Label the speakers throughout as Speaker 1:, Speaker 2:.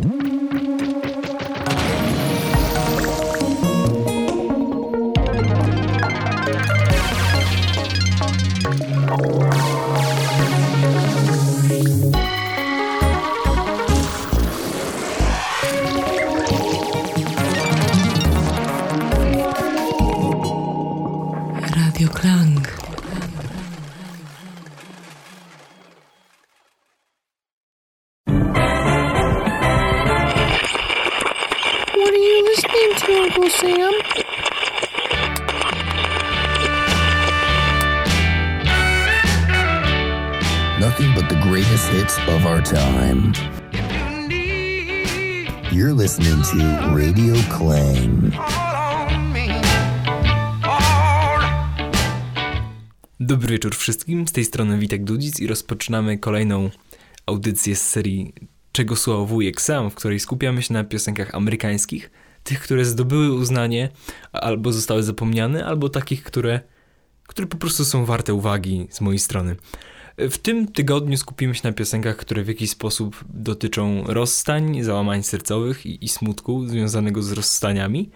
Speaker 1: Mm-hmm. Dobry wieczór wszystkim, z tej strony Witek Dudzic i rozpoczynamy kolejną audycję z serii Czego słuchał wujek sam, w której skupiamy się na piosenkach amerykańskich, tych, które zdobyły uznanie, albo zostały zapomniane, albo takich, które, które po prostu są warte uwagi z mojej strony. W tym tygodniu skupimy się na piosenkach, które w jakiś sposób dotyczą rozstań, załamań sercowych i, i smutku związanego z rozstaniami –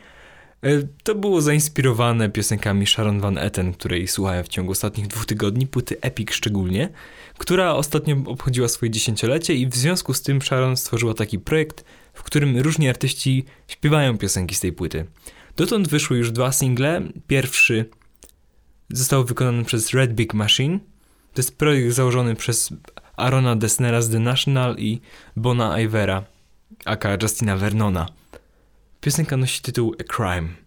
Speaker 1: to było zainspirowane piosenkami Sharon Van Etten, której słuchałem w ciągu ostatnich dwóch tygodni, płyty Epic szczególnie, która ostatnio obchodziła swoje dziesięciolecie i w związku z tym Sharon stworzyła taki projekt, w którym różni artyści śpiewają piosenki z tej płyty. Dotąd wyszły już dwa single. Pierwszy został wykonany przez Red Big Machine. To jest projekt założony przez Arona Desnera z The National i Bona Ivera, aka Justina Vernona. Piosenka nosi tytuł A Crime.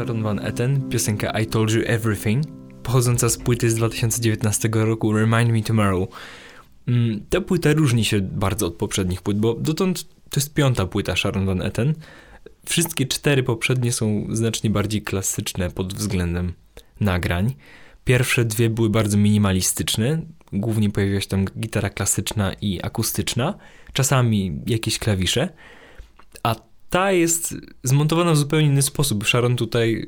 Speaker 2: Sharon Van Etten, piosenka I Told You Everything, pochodząca z płyty z 2019 roku Remind Me Tomorrow. Mm, Ta płyta różni się bardzo od poprzednich płyt, bo dotąd to jest piąta płyta Sharon Van Etten. Wszystkie cztery poprzednie są znacznie bardziej klasyczne pod względem nagrań. Pierwsze dwie były bardzo minimalistyczne, głównie pojawiła się tam gitara klasyczna i akustyczna, czasami jakieś klawisze, a ta jest zmontowana w zupełnie inny sposób. Sharon tutaj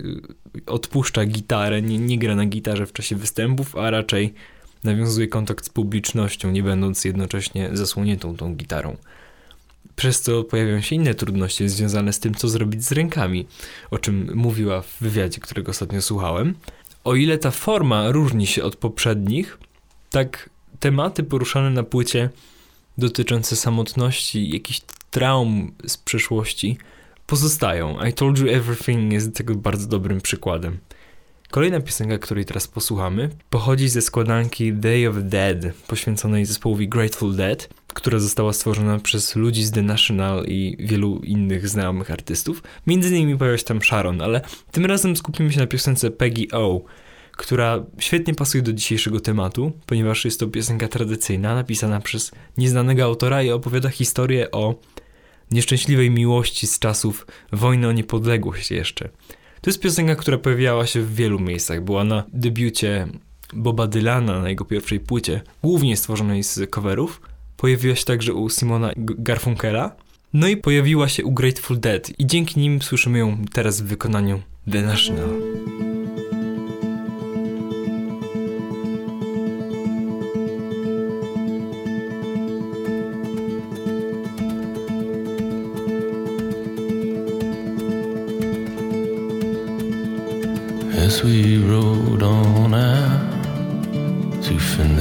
Speaker 2: y, odpuszcza gitarę, nie, nie gra na gitarze w czasie występów, a raczej nawiązuje kontakt z publicznością, nie będąc jednocześnie zasłoniętą tą gitarą. Przez co pojawiają się inne trudności związane z tym, co zrobić z rękami, o czym mówiła w wywiadzie, którego ostatnio słuchałem. O ile ta forma różni się od poprzednich, tak tematy poruszane na płycie dotyczące samotności, jakichś traum z przeszłości pozostają. I Told You Everything jest tego bardzo dobrym przykładem. Kolejna piosenka, której teraz posłuchamy, pochodzi ze składanki Day of the Dead, poświęconej zespołowi Grateful Dead, która została stworzona przez ludzi z The National i wielu innych znajomych artystów. Między innymi pojawia się tam Sharon, ale tym razem skupimy się na piosence Peggy O, która świetnie pasuje do dzisiejszego tematu, ponieważ jest to piosenka tradycyjna, napisana przez nieznanego autora i opowiada historię o nieszczęśliwej miłości z czasów wojny o niepodległość jeszcze. To jest piosenka, która pojawiała się w wielu miejscach. Była na debiucie Boba Dylana na jego pierwszej płycie, głównie stworzonej z coverów. Pojawiła się także u Simona Garfunkela. No i pojawiła się u Grateful Dead i dzięki nim słyszymy ją teraz w wykonaniu The National.
Speaker 3: As we rode on out to Fenario.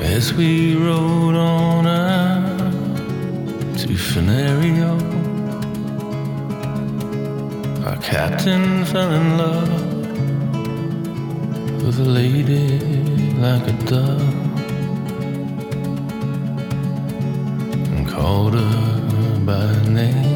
Speaker 3: As we rode on out to Fenario. Our captain fell in love with a lady like a dove and called her by name,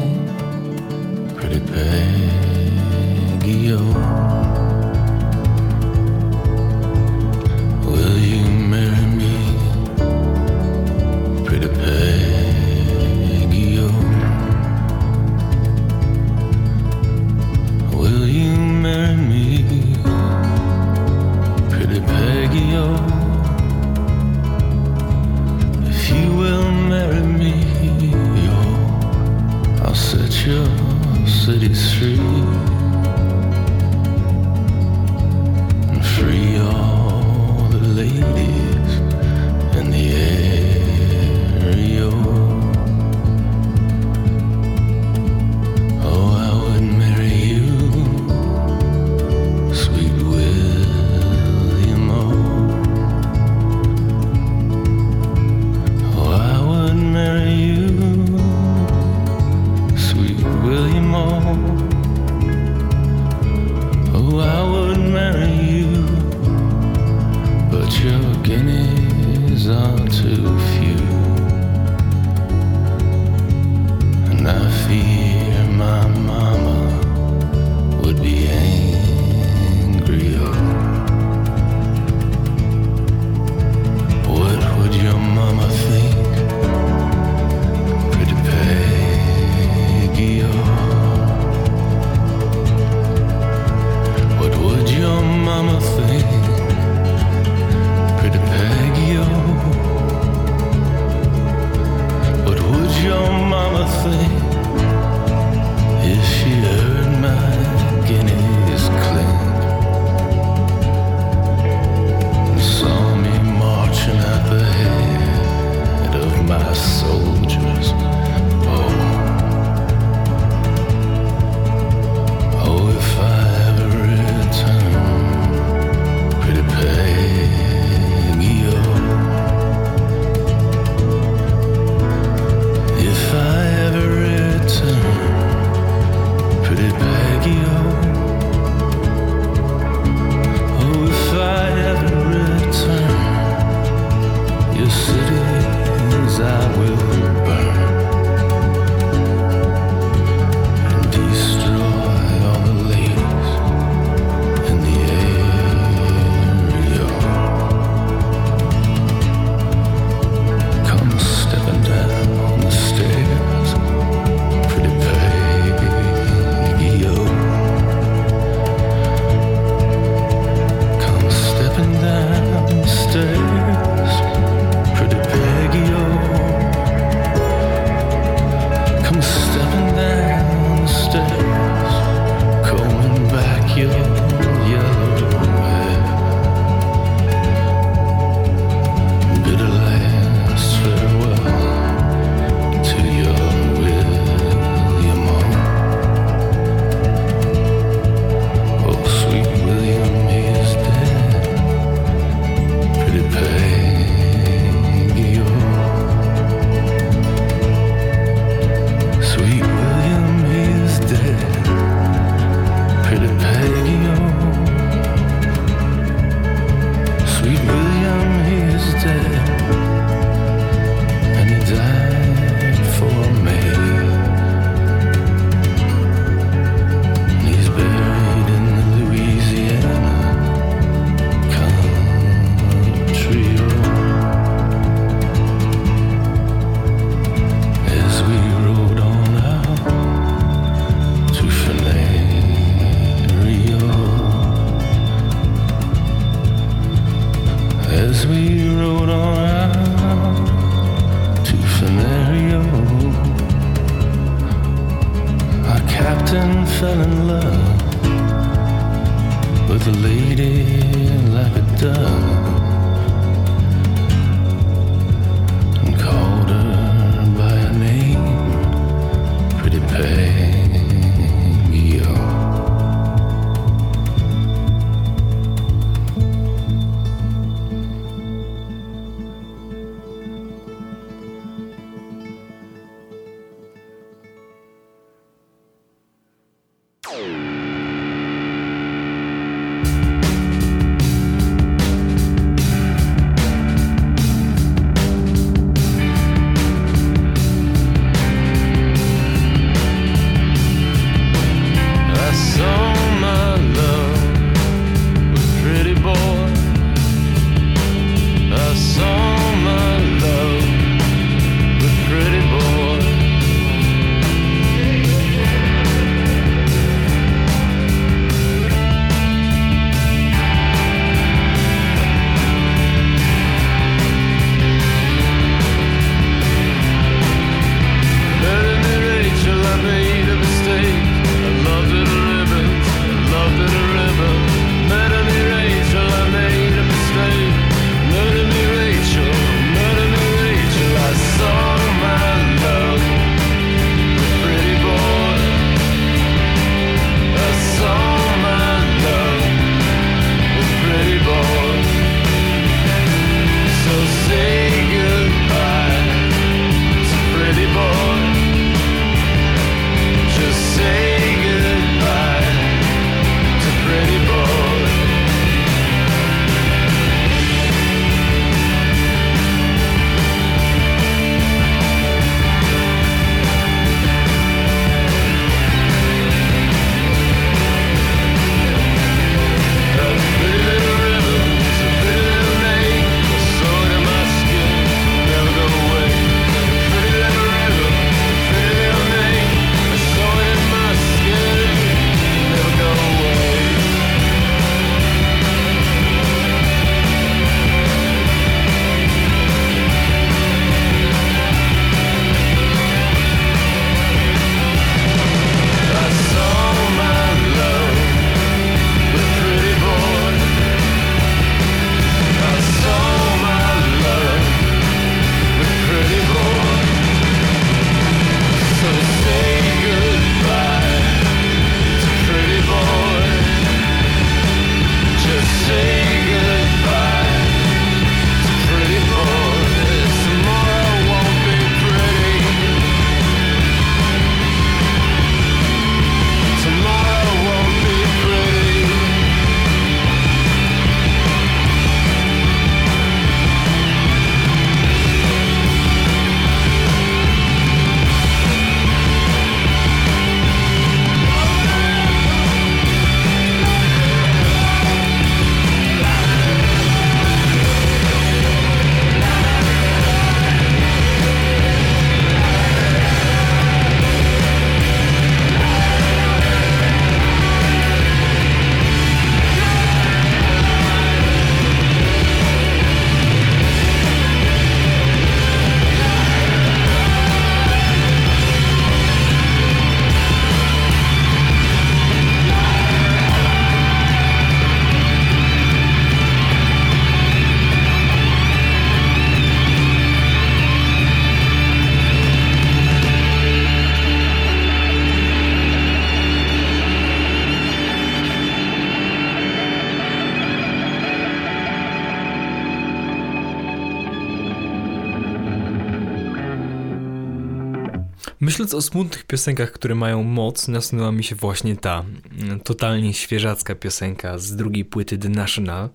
Speaker 3: O
Speaker 2: smutnych piosenkach, które mają moc, nasunęła mi się właśnie ta mm, totalnie świeżacka piosenka z drugiej płyty The National,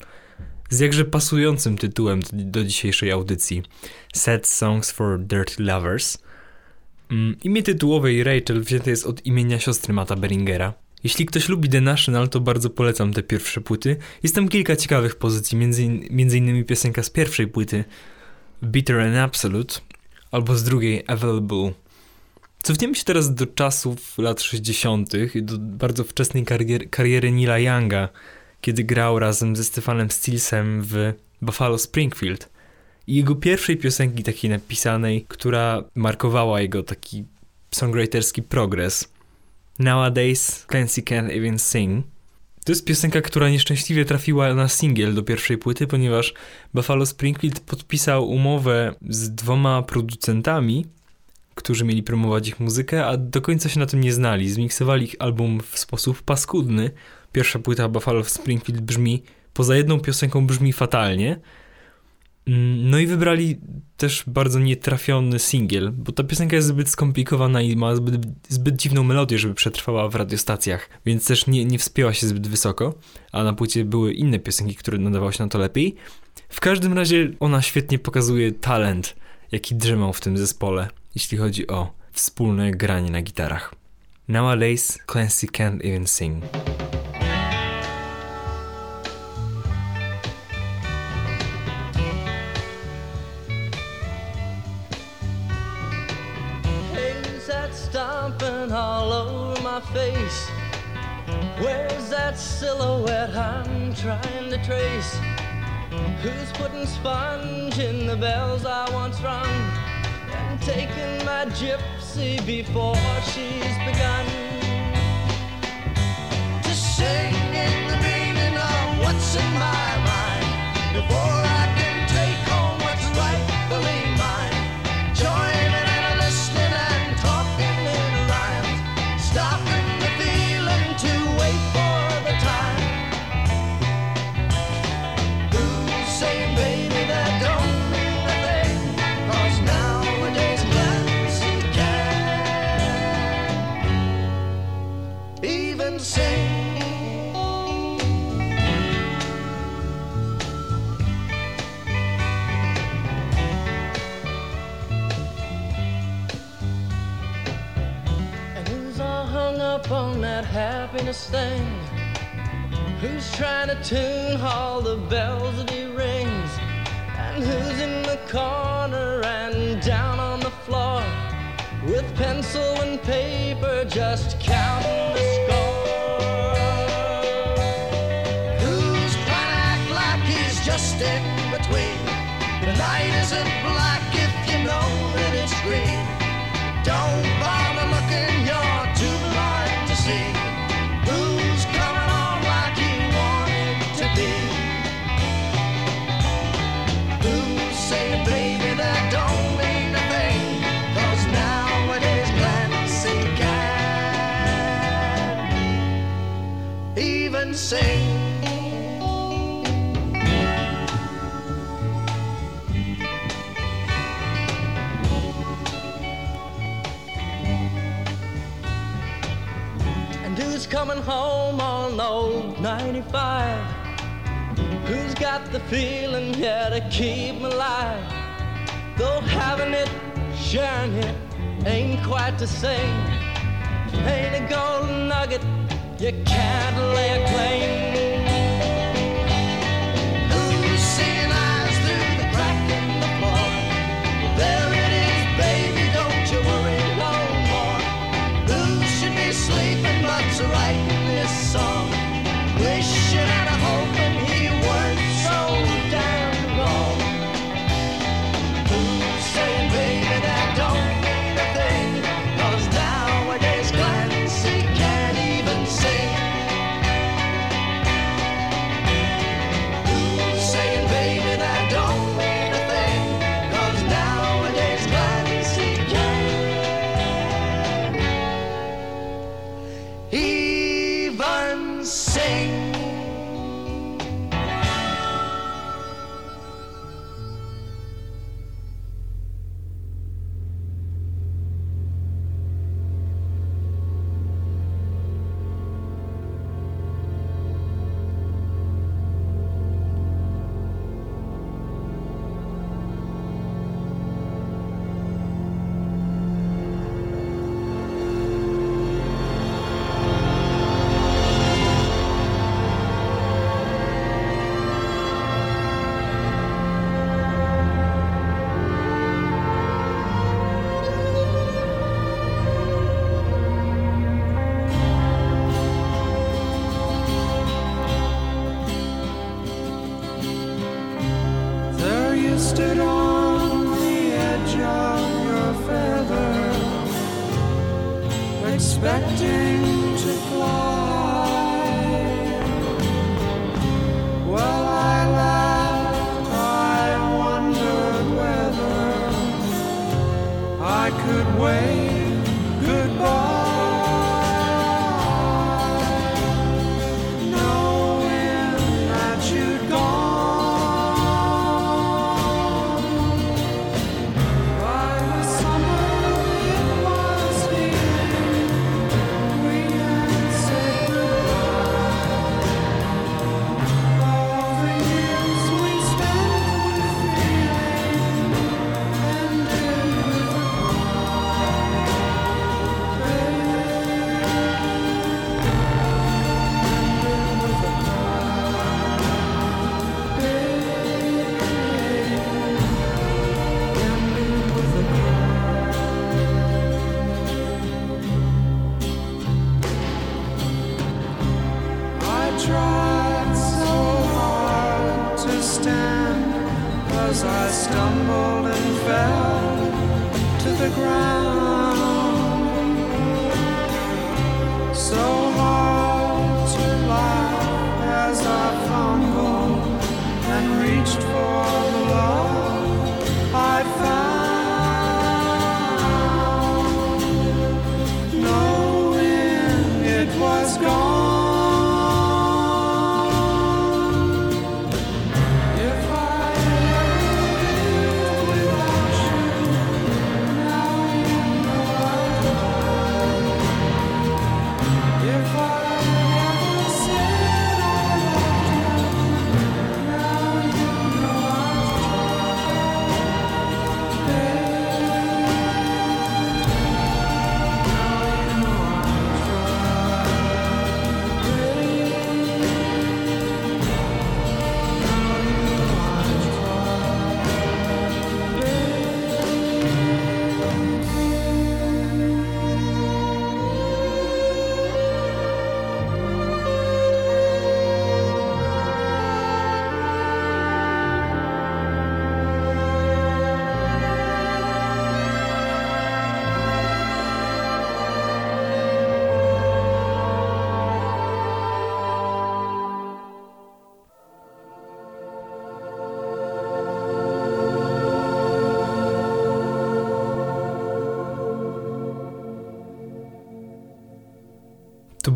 Speaker 2: z jakże pasującym tytułem do, dzisiejszej audycji Sad Songs for Dirty Lovers. Mm, Imię tytułowej Rachel wzięte jest od imienia siostry Mata Beringera. Jeśli ktoś lubi The National, to bardzo polecam te pierwsze płyty. Jest tam kilka ciekawych pozycji, między innymi piosenka z pierwszej płyty Bitter and Absolute, albo z drugiej Available. Cofniemy się teraz do czasów lat 60., i do bardzo wczesnej karier- kariery Nila Younga, kiedy grał razem ze Stefanem Stillsem w Buffalo Springfield. I jego pierwszej piosenki takiej napisanej, która markowała jego taki songwriterski progres. Nowadays Clancy Can't Even Sing. To jest piosenka, która nieszczęśliwie trafiła na singiel do pierwszej płyty, ponieważ Buffalo Springfield podpisał umowę z dwoma producentami, którzy mieli promować ich muzykę, a do końca się na tym nie znali. Zmiksowali ich album w sposób paskudny. Pierwsza płyta Buffalo Springfield brzmi, poza jedną piosenką brzmi fatalnie. Mm, No i wybrali też bardzo nietrafiony singiel, bo ta piosenka jest zbyt skomplikowana i ma zbyt, zbyt dziwną melodię, żeby przetrwała w radiostacjach, więc też nie, nie wspięła się zbyt wysoko, a na płycie były inne piosenki, które nadawały się na to lepiej. W każdym razie ona świetnie pokazuje talent, jaki drzemał w tym zespole, jeśli chodzi o wspólne granie na gitarach. Nowadays Clancy can't even sing.
Speaker 4: Stomping all over my face? Where's that silhouette I'm trying to trace? Who's putting sponge in the bells I once rung and taking my gypsy before she's begun? Just singing the meaning of what's in my mind before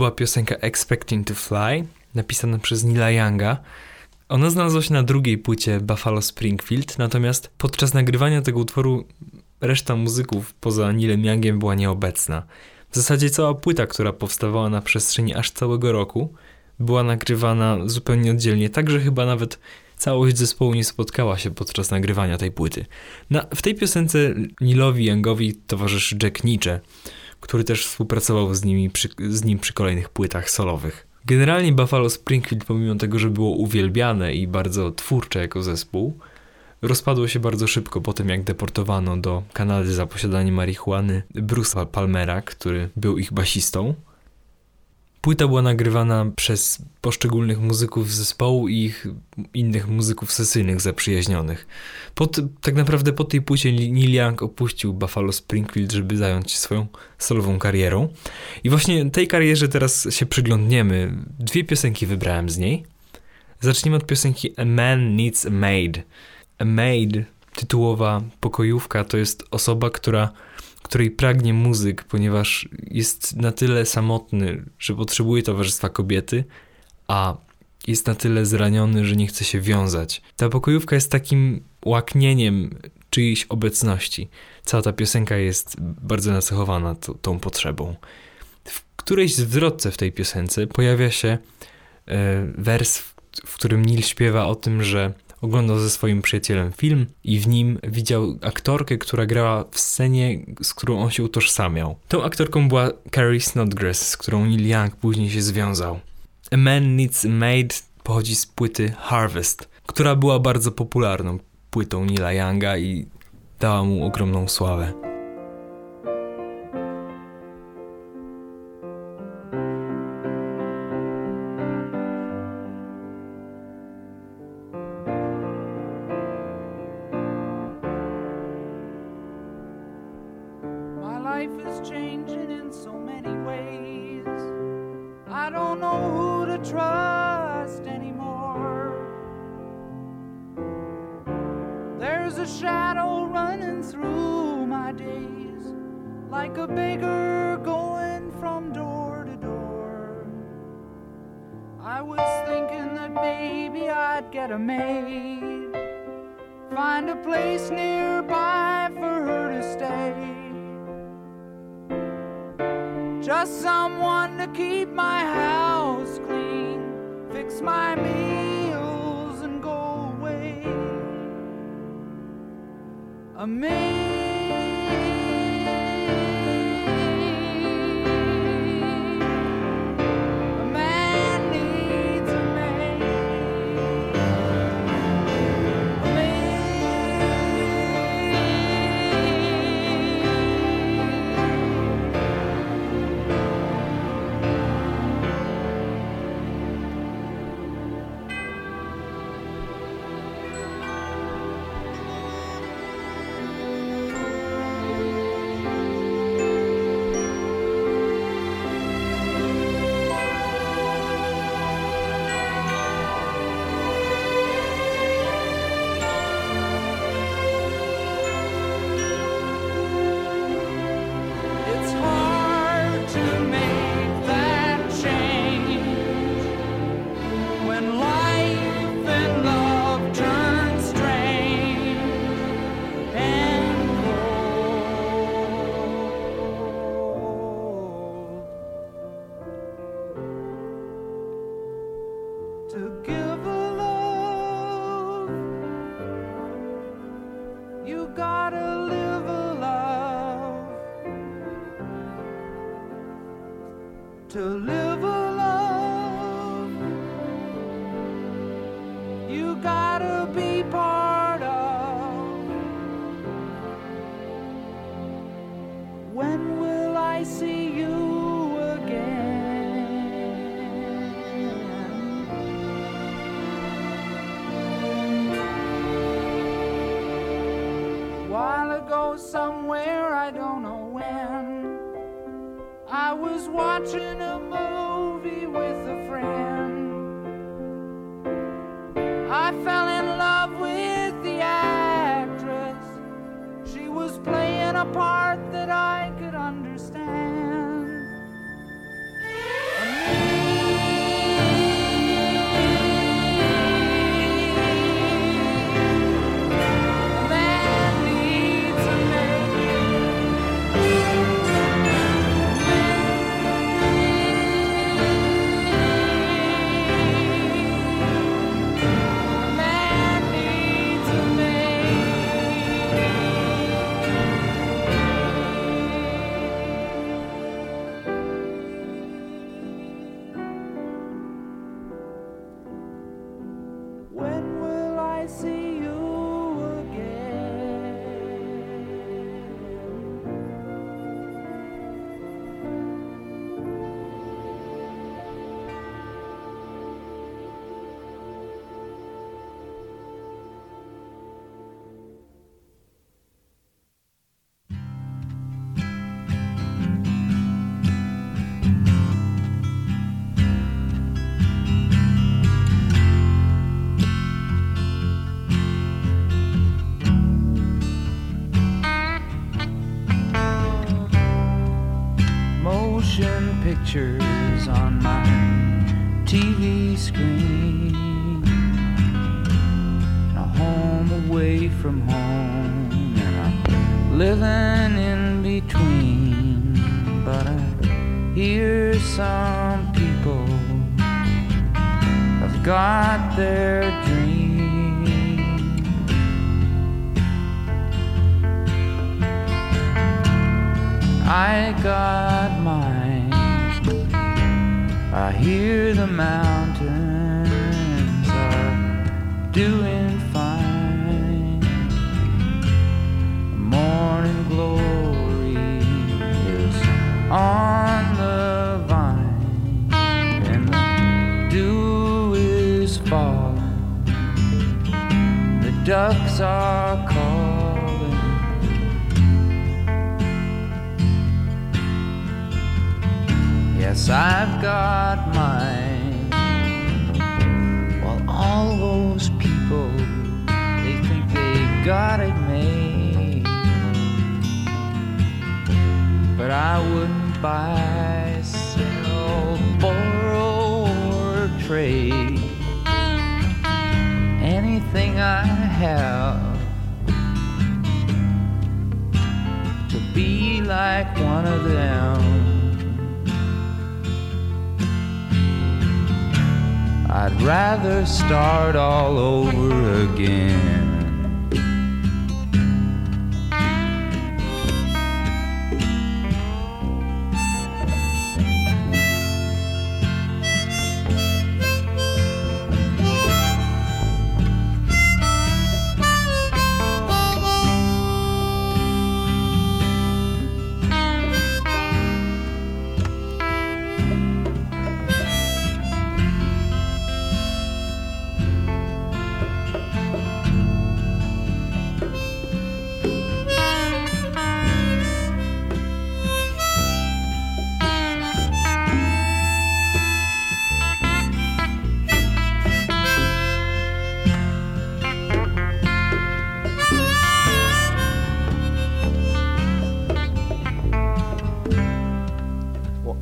Speaker 2: była piosenka Expecting to Fly, napisana przez Nila Younga. Ona znalazła się na drugiej płycie Buffalo Springfield, natomiast podczas nagrywania tego utworu reszta muzyków poza Nilem Youngiem była nieobecna. W zasadzie cała płyta, która powstawała na przestrzeni aż całego roku, była nagrywana zupełnie oddzielnie, tak że chyba nawet całość zespołu nie spotkała się podczas nagrywania tej płyty. Na, w tej piosence Nilowi Youngowi towarzyszy Jack Nietzsche, który też współpracował z, nimi przy, z nim przy kolejnych płytach solowych. Generalnie Buffalo Springfield, pomimo tego, że było uwielbiane i bardzo twórcze jako zespół, rozpadło się bardzo szybko po tym, jak deportowano do Kanady za posiadanie marihuany Bruce'a Palmera, który był ich basistą. Płyta była nagrywana przez poszczególnych muzyków zespołu i ich innych muzyków sesyjnych zaprzyjaźnionych. Pod, tak naprawdę po tej płycie Neil Young opuścił Buffalo Springfield, żeby zająć się swoją solową karierą. I właśnie tej karierze teraz się przyglądniemy. Dwie piosenki wybrałem z niej. Zacznijmy od piosenki A Man Needs a Maid. A maid, tytułowa pokojówka, to jest osoba, która której pragnie muzyk, ponieważ jest na tyle samotny, że potrzebuje towarzystwa kobiety, a jest na tyle zraniony, że nie chce się wiązać. Ta pokojówka jest takim łaknieniem czyjejś obecności. Cała ta piosenka jest bardzo nacechowana tą potrzebą. W którejś zwrotce w tej piosence pojawia się e, wers, w, którym Neil śpiewa o tym, że oglądał ze swoim przyjacielem film i w nim widział aktorkę, która grała w scenie, z którą on się utożsamiał. Tą aktorką była Carrie Snodgrass, z którą Neil Young później się związał. A Man Needs a Maid pochodzi z płyty Harvest, która była bardzo popularną płytą Neila Younga i dała mu ogromną sławę.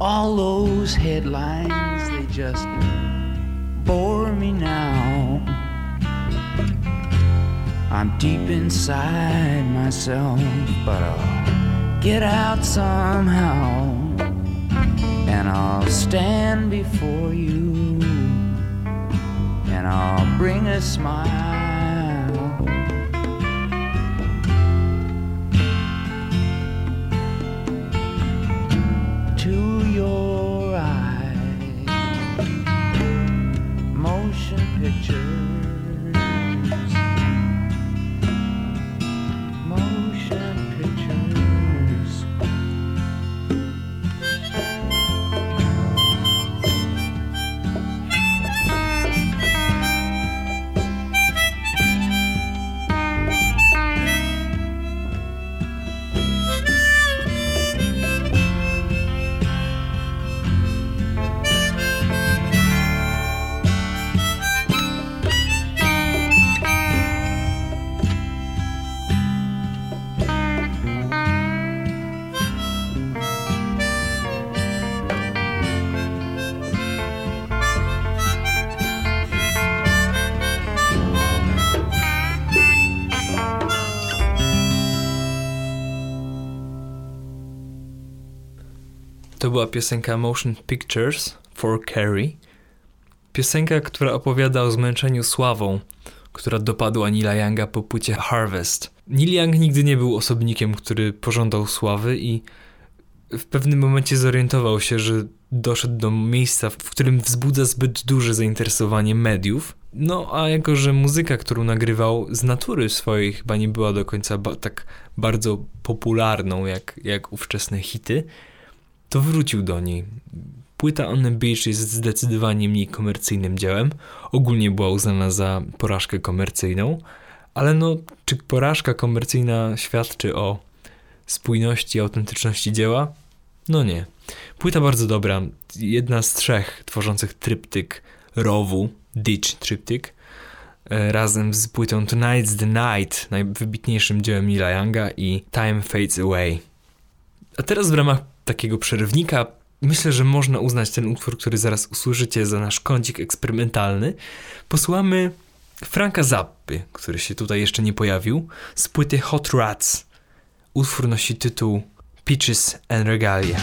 Speaker 5: All those headlines, they just bore me now. I'm deep inside myself, but I'll get out somehow. And I'll stand before you, and I'll bring a smile. To
Speaker 2: była piosenka Motion Pictures for Carrie. Piosenka, która opowiada o zmęczeniu sławą, która dopadła Nila Younga po płycie Harvest. Neil Young nigdy nie był osobnikiem, który pożądał sławy i w pewnym momencie zorientował się, że doszedł do miejsca, w którym wzbudza zbyt duże zainteresowanie mediów. No a jako, że muzyka, którą nagrywał z natury swojej chyba nie była do końca ba- tak bardzo popularną jak, jak ówczesne hity, to wrócił do niej. Płyta On the Beach jest zdecydowanie mniej komercyjnym dziełem. Ogólnie była uznana za porażkę komercyjną, ale no, czy porażka komercyjna świadczy o spójności i autentyczności dzieła? No nie. Płyta bardzo dobra. Jedna z trzech tworzących tryptyk rowu, Ditch tryptyk, e, razem z płytą Tonight's the Night, najwybitniejszym dziełem Nila Younga i Time Fades Away. A teraz w ramach takiego przerywnika myślę, że można uznać ten utwór, który zaraz usłyszycie za nasz kącik eksperymentalny. Posłuchamy Franka Zappy, który się tutaj jeszcze nie pojawił, z płyty Hot Rats. Utwór nosi tytuł Peaches and Regalia.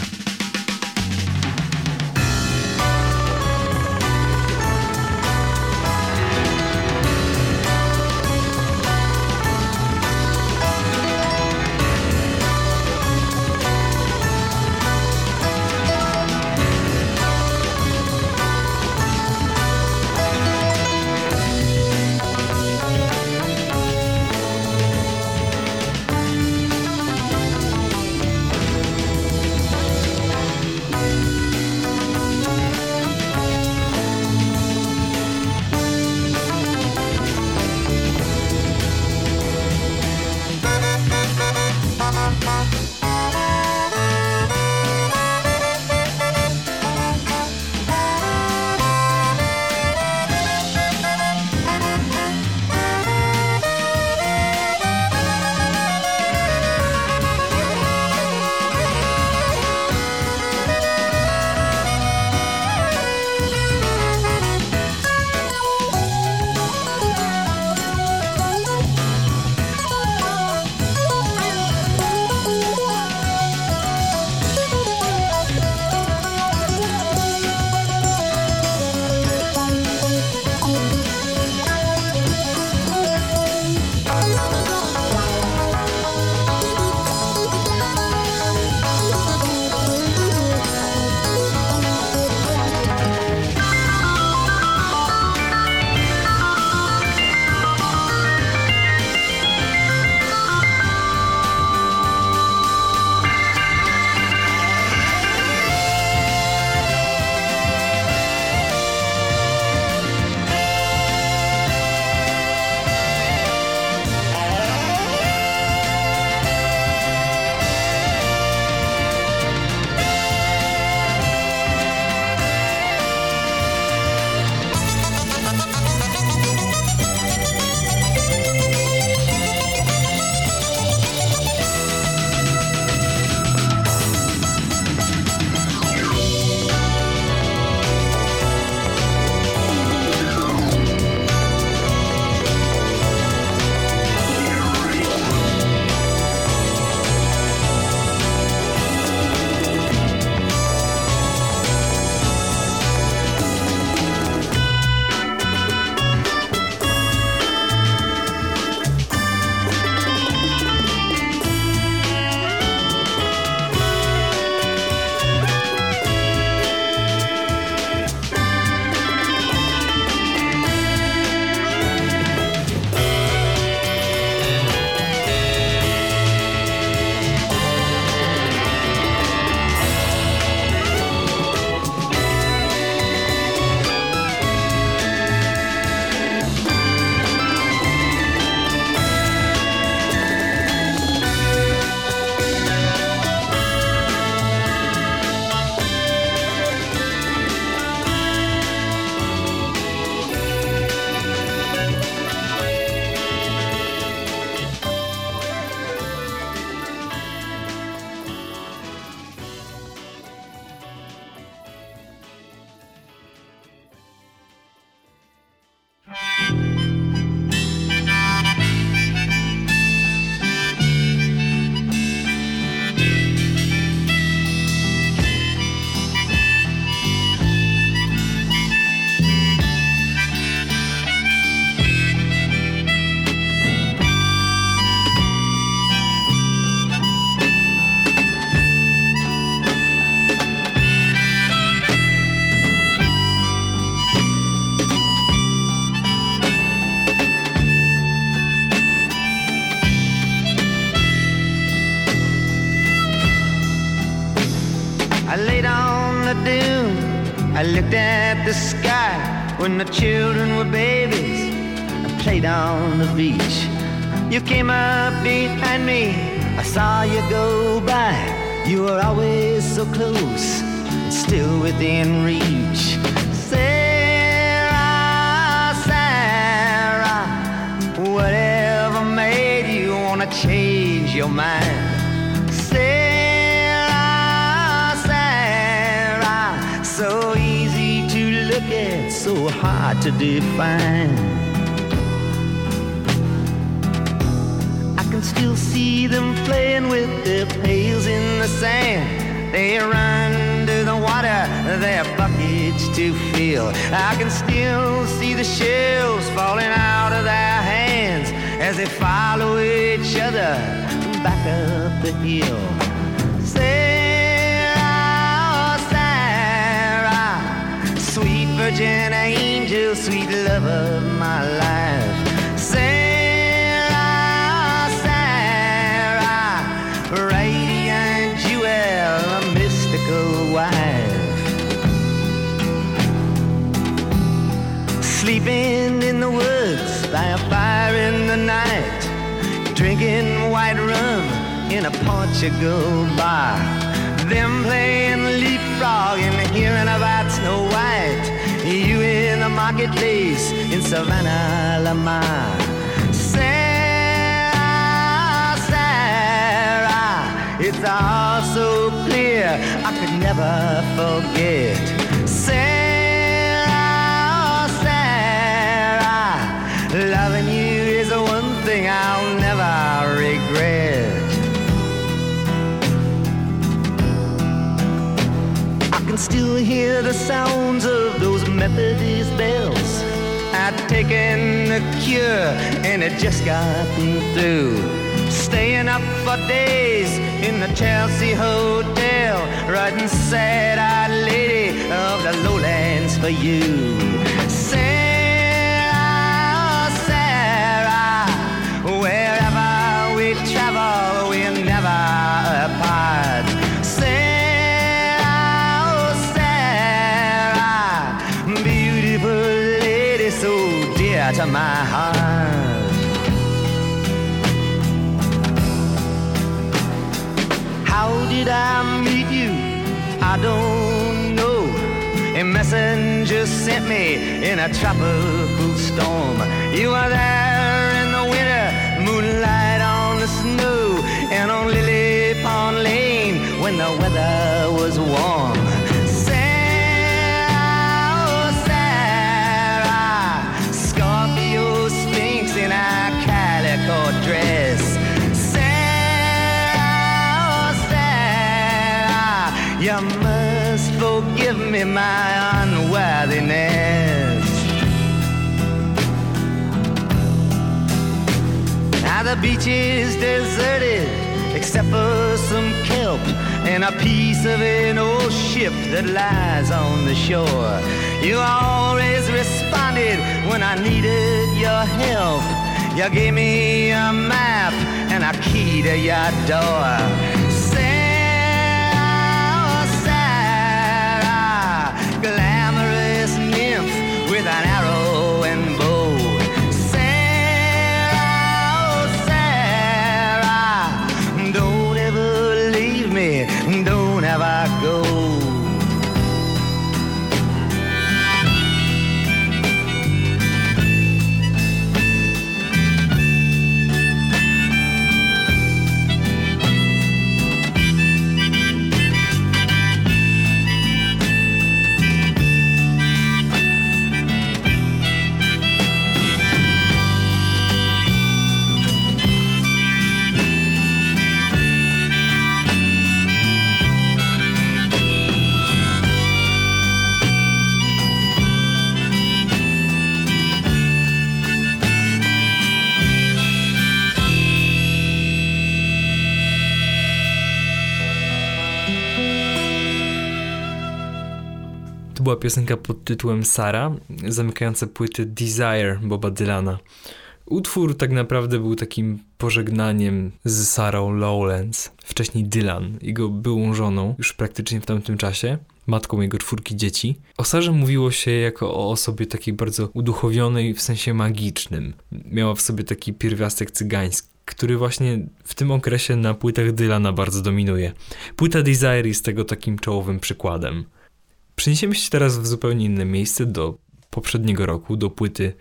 Speaker 6: When the children were babies. I played on the beach. You came up behind me. I saw you go by. You were always so close, and still within reach. Sarah, Sarah, whatever made you wanna change your mind? So hard to define. I can still see them playing with their pails in the sand. They run to the water, their buckets to fill. I can still see the shells falling out of their hands as they follow each other back up the hill. Virgin angel, sweet love of my life. Sarah, Sarah, radiant jewel, a mystical wife. Sleeping in the woods by a fire in the night, drinking white rum in a Portugal bar. Them playing leapfrog and hearing about Snow White. You in the marketplace in Savannah, Lamar. Sarah, Sarah, it's all so clear I could never forget. Sarah, Sarah, loving you is the one thing I'll never regret. I can still hear the sounds of those Methodist bells. I'd taken the cure and it just gotten through. Staying up for days in the Chelsea Hotel, writing sad-eyed lady of the lowlands for you. My heart. How did I meet you? I don't know. A messenger sent me in a tropical storm. You were there in the winter, moonlight on the snow, and on Lily Pond Lane when the weather was warm. Forgive me my unworthiness. Now the beach is deserted except for some kelp and a piece of an old ship that lies on the shore. You always responded when I needed your help. You gave me a map and a key to your door.
Speaker 2: Piosenka pod tytułem Sara, zamykająca płytę Desire Boba Dylana. Utwór tak naprawdę był takim pożegnaniem z Sarah Lowlands, wcześniej Dylan, jego byłą żoną, już praktycznie w tamtym czasie, matką jego czwórki dzieci. O Sarze mówiło się jako o osobie takiej bardzo uduchowionej w sensie magicznym. Miała w sobie taki pierwiastek cygański, który właśnie w tym okresie na płytach Dylana bardzo dominuje. Płyta Desire jest tego takim czołowym przykładem. Przeniesiemy się teraz w zupełnie inne miejsce, do poprzedniego roku, do płyty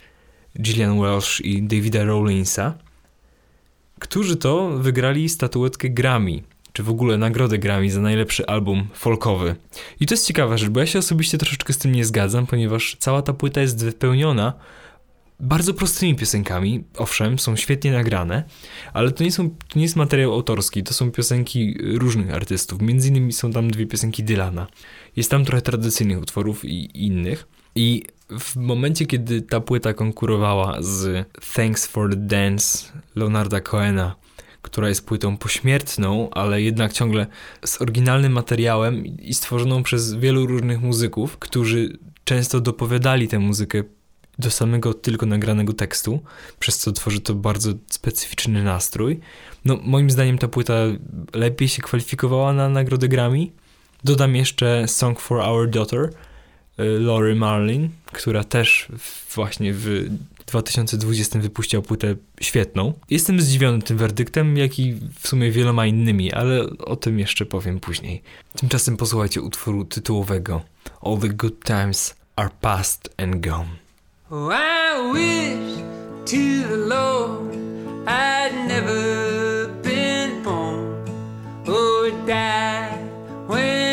Speaker 2: Gillian Welsh i Davida Rawlinsa, którzy to wygrali statuetkę Grammy, czy w ogóle nagrodę Grammy za najlepszy album folkowy. I to jest ciekawa rzecz, bo ja się osobiście troszeczkę z tym nie zgadzam, ponieważ cała ta płyta jest wypełniona bardzo prostymi piosenkami. Owszem, są świetnie nagrane, ale to nie, są, to nie jest materiał autorski, to są piosenki różnych artystów. Między innymi są tam dwie piosenki Dylana. Jest tam trochę tradycyjnych utworów i innych. I w momencie, kiedy ta płyta konkurowała z Thanks for the Dance Leonarda Cohena, która jest płytą pośmiertną, ale jednak ciągle z oryginalnym materiałem i stworzoną przez wielu różnych muzyków, którzy często dopowiadali tę muzykę do samego tylko nagranego tekstu, przez co tworzy to bardzo specyficzny nastrój. No, moim zdaniem ta płyta lepiej się kwalifikowała na nagrodę Grammy. Dodam jeszcze Song for Our Daughter, y, Lori Marlin, która też właśnie w 2020 wypuściła płytę świetną. Jestem zdziwiony tym werdyktem, jak i w sumie wieloma innymi, ale o tym jeszcze powiem później. Tymczasem posłuchajcie utworu tytułowego All the Good Times Are Past and Gone.
Speaker 7: Oh, I wish to the Lord I'd never been born or died when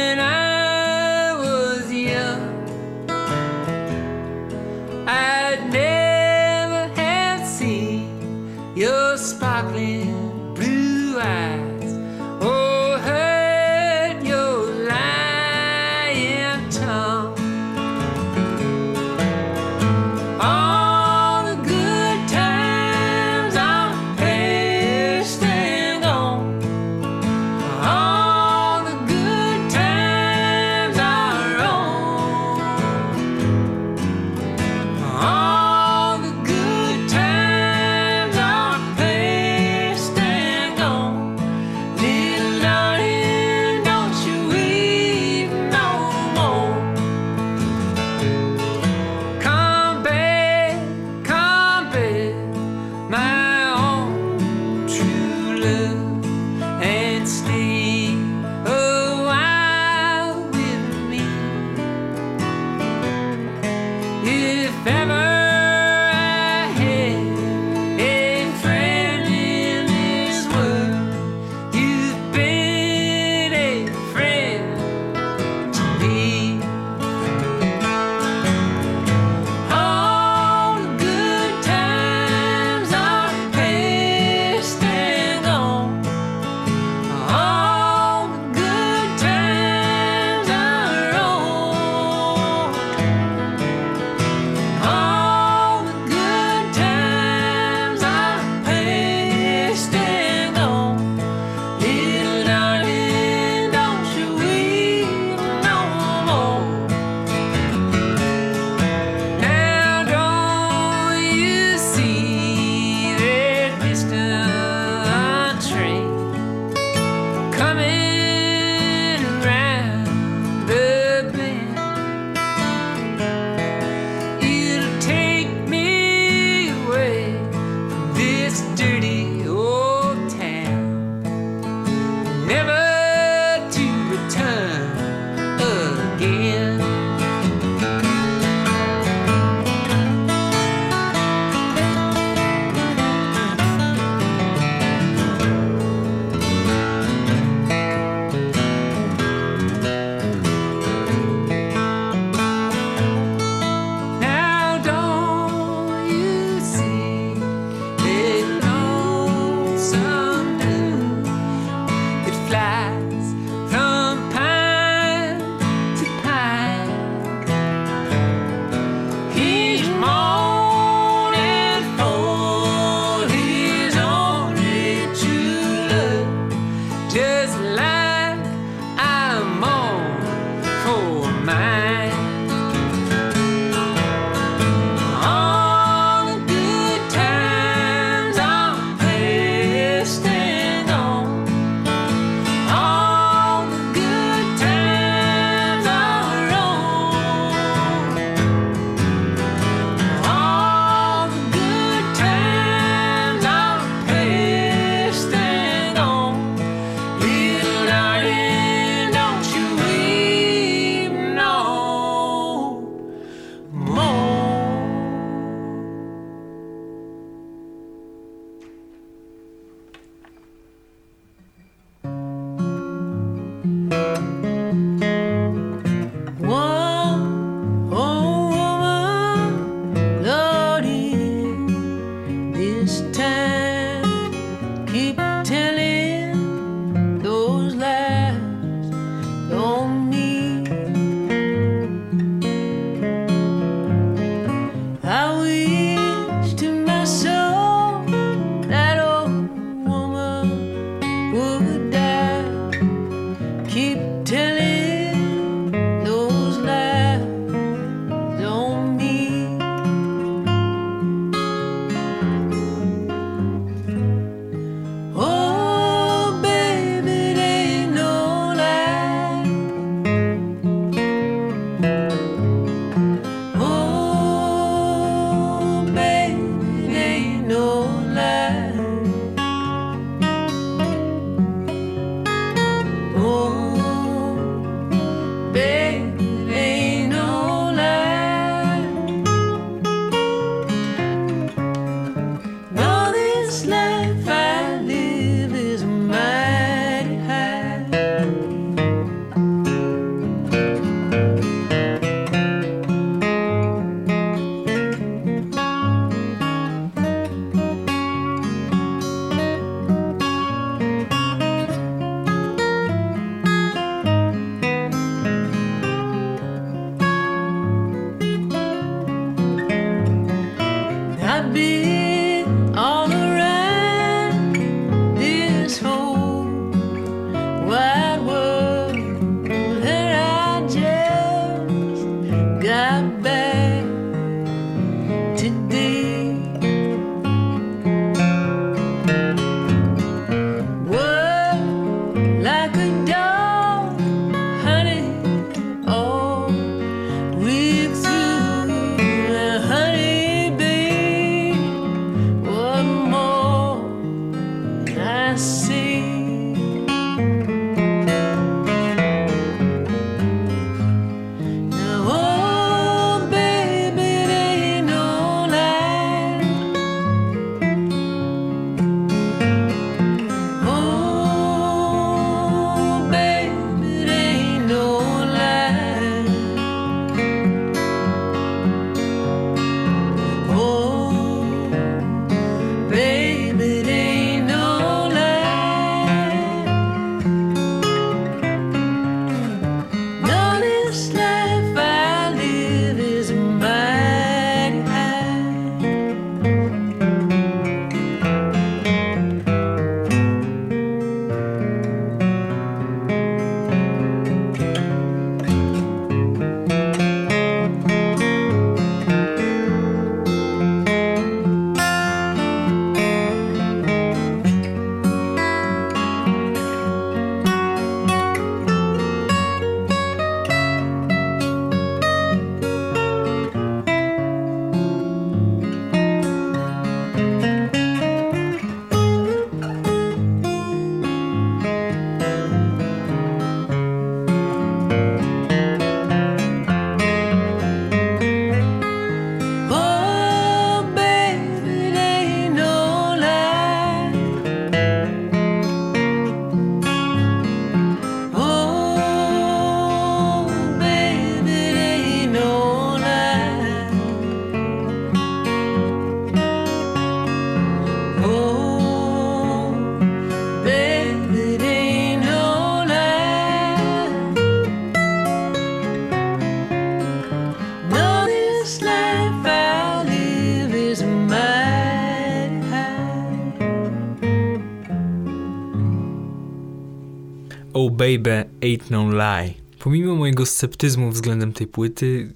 Speaker 8: Baby Ain't No Lie. Pomimo mojego sceptyzmu względem tej płyty,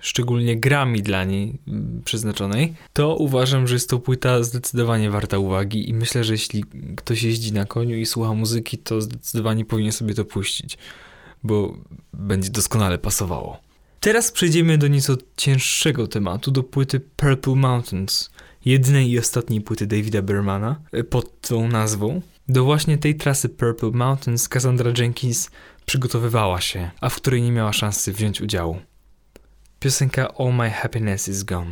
Speaker 8: szczególnie grami dla niej mm, przeznaczonej, to uważam, że jest to płyta zdecydowanie warta uwagi i myślę, że jeśli ktoś jeździ na koniu i słucha muzyki, to zdecydowanie powinien sobie to puścić, bo będzie doskonale pasowało. Teraz przejdziemy do nieco cięższego tematu, do płyty Purple Mountains, jednej i ostatniej płyty Davida Bermana e, pod tą nazwą. Do właśnie tej trasy Purple Mountains Cassandra Jenkins przygotowywała się, a w której nie miała szansy wziąć udziału. Piosenka All My Happiness Is Gone.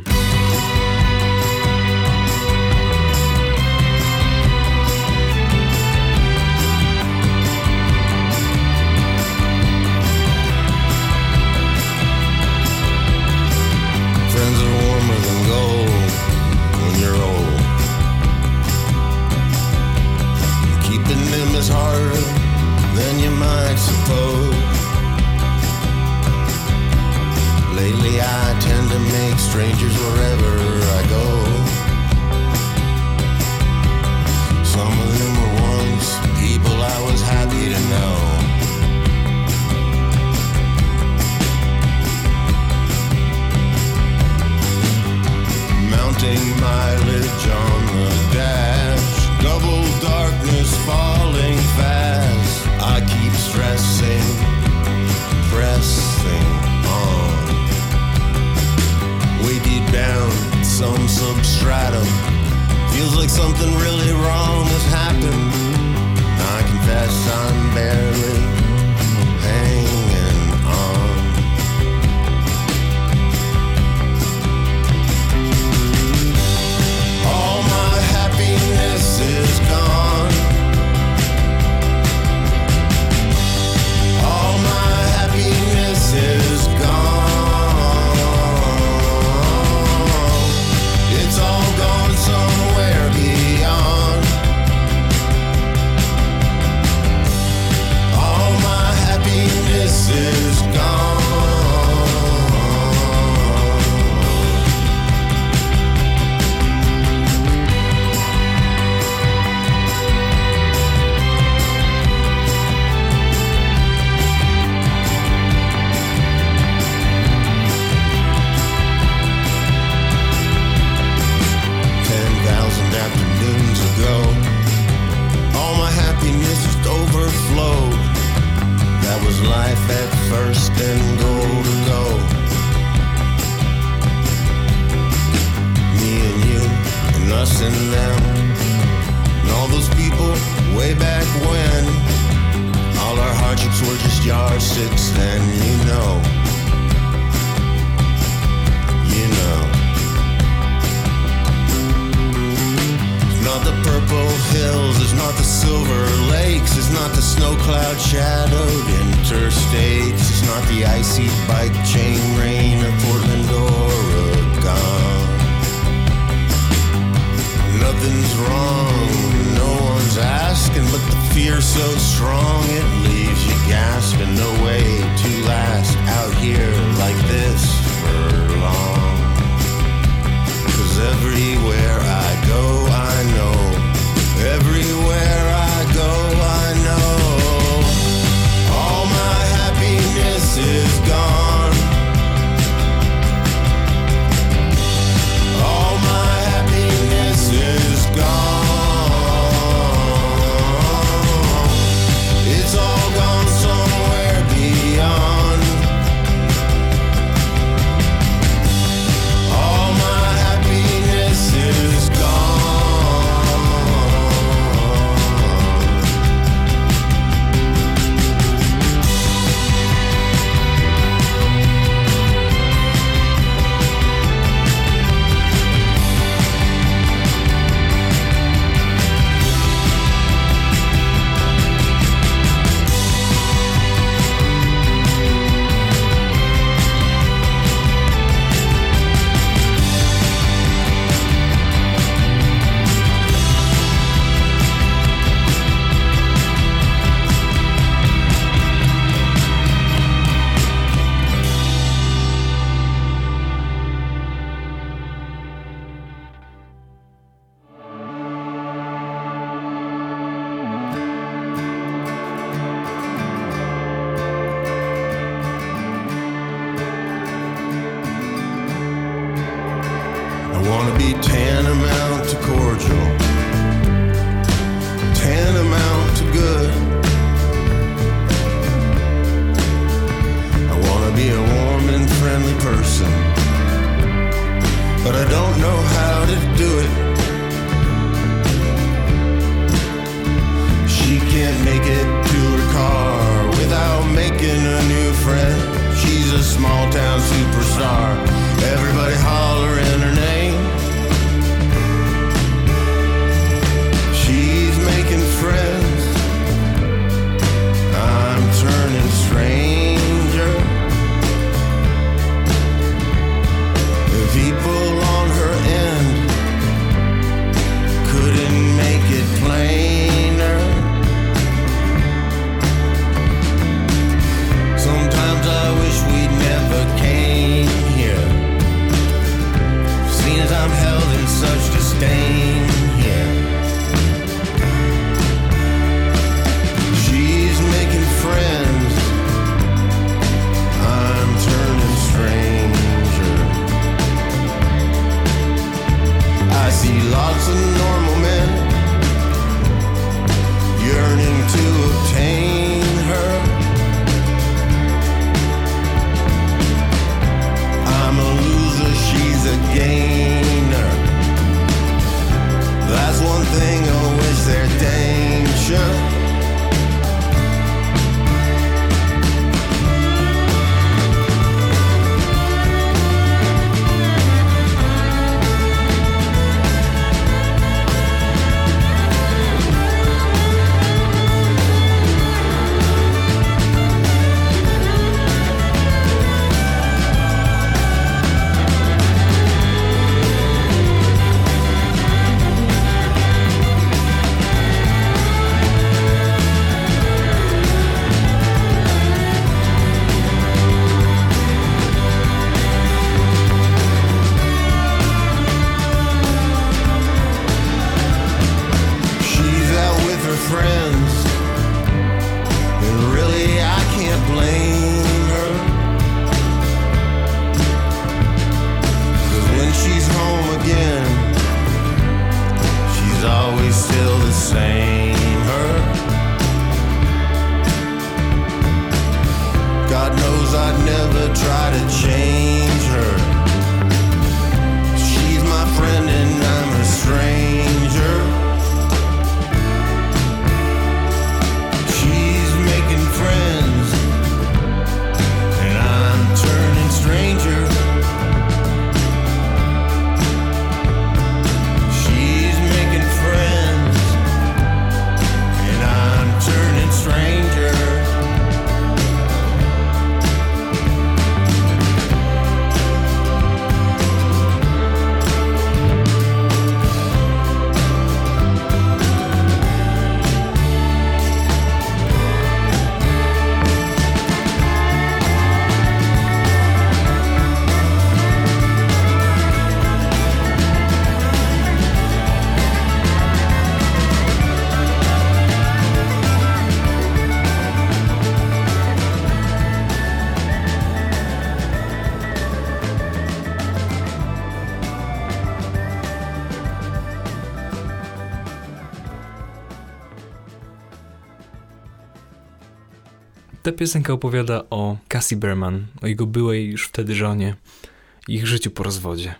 Speaker 2: piosenka opowiada o Cassie Berman, o jego byłej już wtedy żonie, ich życiu po rozwodzie.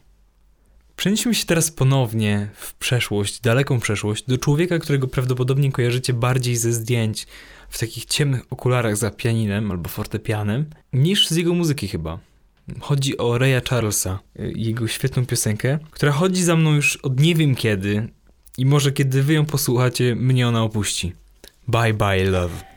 Speaker 2: Przenieśmy się teraz ponownie w przeszłość, daleką przeszłość, do człowieka, którego prawdopodobnie kojarzycie bardziej ze zdjęć w takich ciemnych okularach za pianinem albo fortepianem, niż z jego muzyki chyba. Chodzi o Raya Charlesa, y, jego świetną piosenkę, która chodzi za mną już od nie wiem kiedy i może kiedy wy ją posłuchacie, mnie ona opuści. Bye bye love.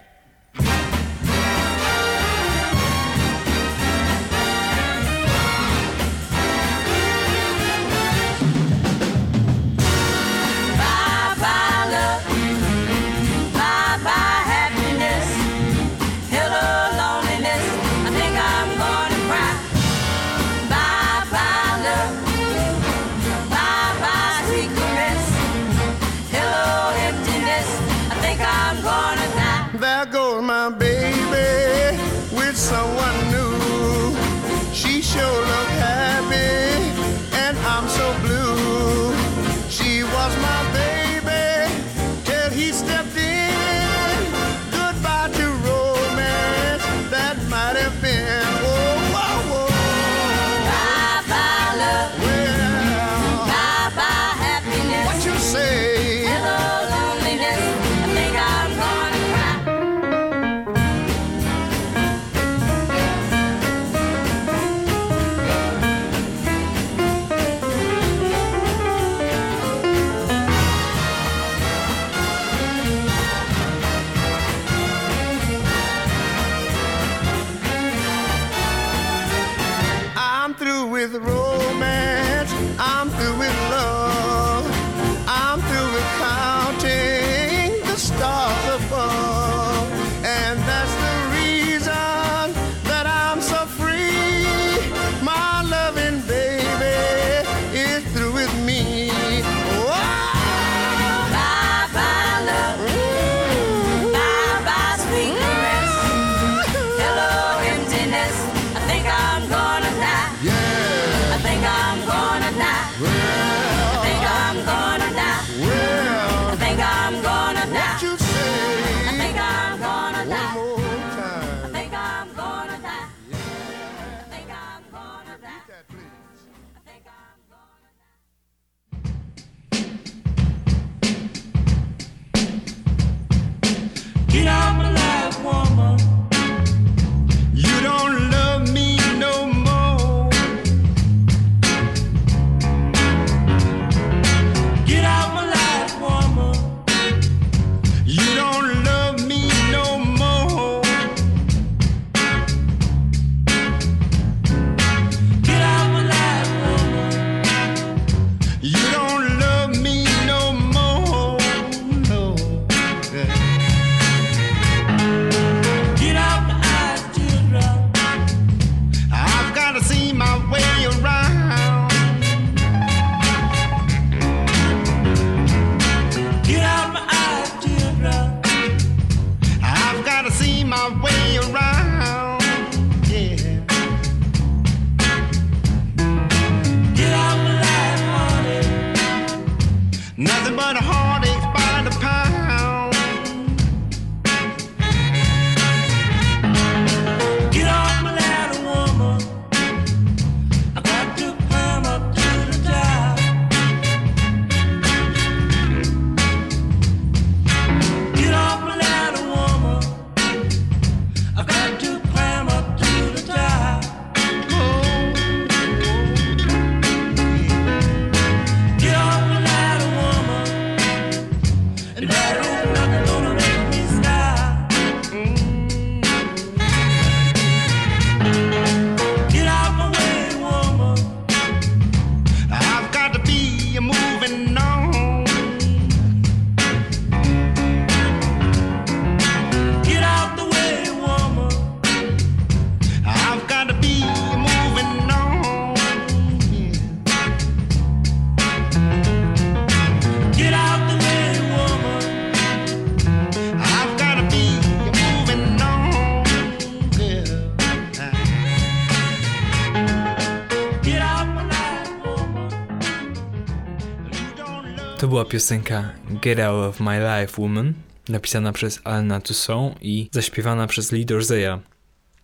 Speaker 2: Piosenka Get Out of My Life Woman, napisana przez Alna Toussaint i zaśpiewana przez Lee Dorzeya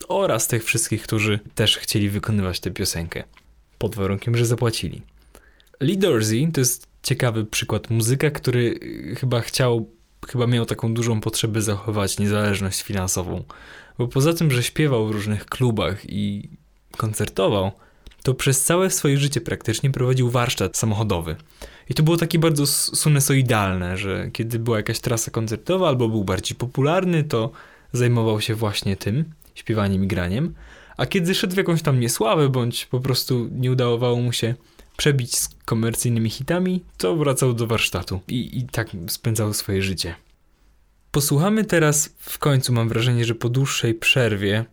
Speaker 2: oraz tych wszystkich, którzy też chcieli wykonywać tę piosenkę. Pod warunkiem, że zapłacili. Lee Dorsey to jest ciekawy przykład muzyka, który y, chyba chciał, chyba miał taką dużą potrzebę zachować niezależność finansową. Bo poza tym, że śpiewał w różnych klubach i koncertował, to przez całe swoje życie praktycznie prowadził warsztat samochodowy. I to było takie bardzo sinusoidalne, że kiedy była jakaś trasa koncertowa albo był bardziej popularny, to zajmował się właśnie tym, śpiewaniem i graniem. A kiedy szedł w jakąś tam niesławę, bądź po prostu nie udawało mu się przebić z komercyjnymi hitami, to wracał do warsztatu i, i tak spędzał swoje życie. Posłuchamy teraz, w końcu mam wrażenie, że po dłuższej przerwie,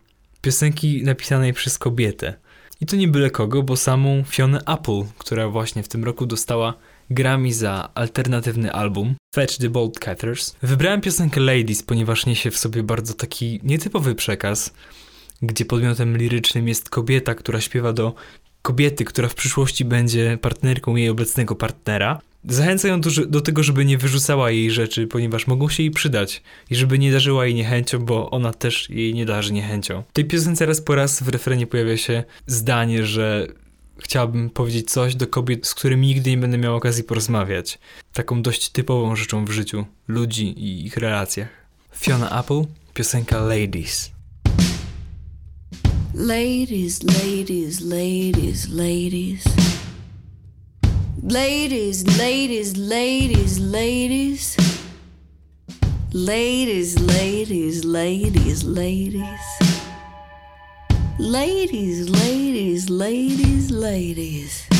Speaker 2: piosenki napisanej przez kobietę. I to nie byle kogo, bo samą Fionę Apple, która właśnie w tym roku dostała Grammy za alternatywny album Fetch the Bolt Cutters. Wybrałem piosenkę Ladies, ponieważ niesie w sobie bardzo taki nietypowy przekaz, gdzie podmiotem lirycznym jest kobieta, która śpiewa do kobiety, która w przyszłości będzie partnerką jej obecnego partnera. Zachęca ją do, do tego, żeby nie wyrzucała jej rzeczy, ponieważ mogą się jej przydać i żeby nie darzyła jej niechęcią, bo ona też jej nie darzy niechęcią. W tej piosence raz po raz w refrenie pojawia się zdanie, że chciałabym powiedzieć coś do kobiet, z którymi nigdy nie będę miał okazji porozmawiać. Taką dość typową rzeczą w życiu ludzi i ich relacjach. Fiona Apple, piosenka Ladies.
Speaker 9: Ladies, ladies, ladies, ladies. Ladies, ladies, ladies, ladies. Ladies, ladies, ladies, ladies. Ladies, ladies, ladies, ladies.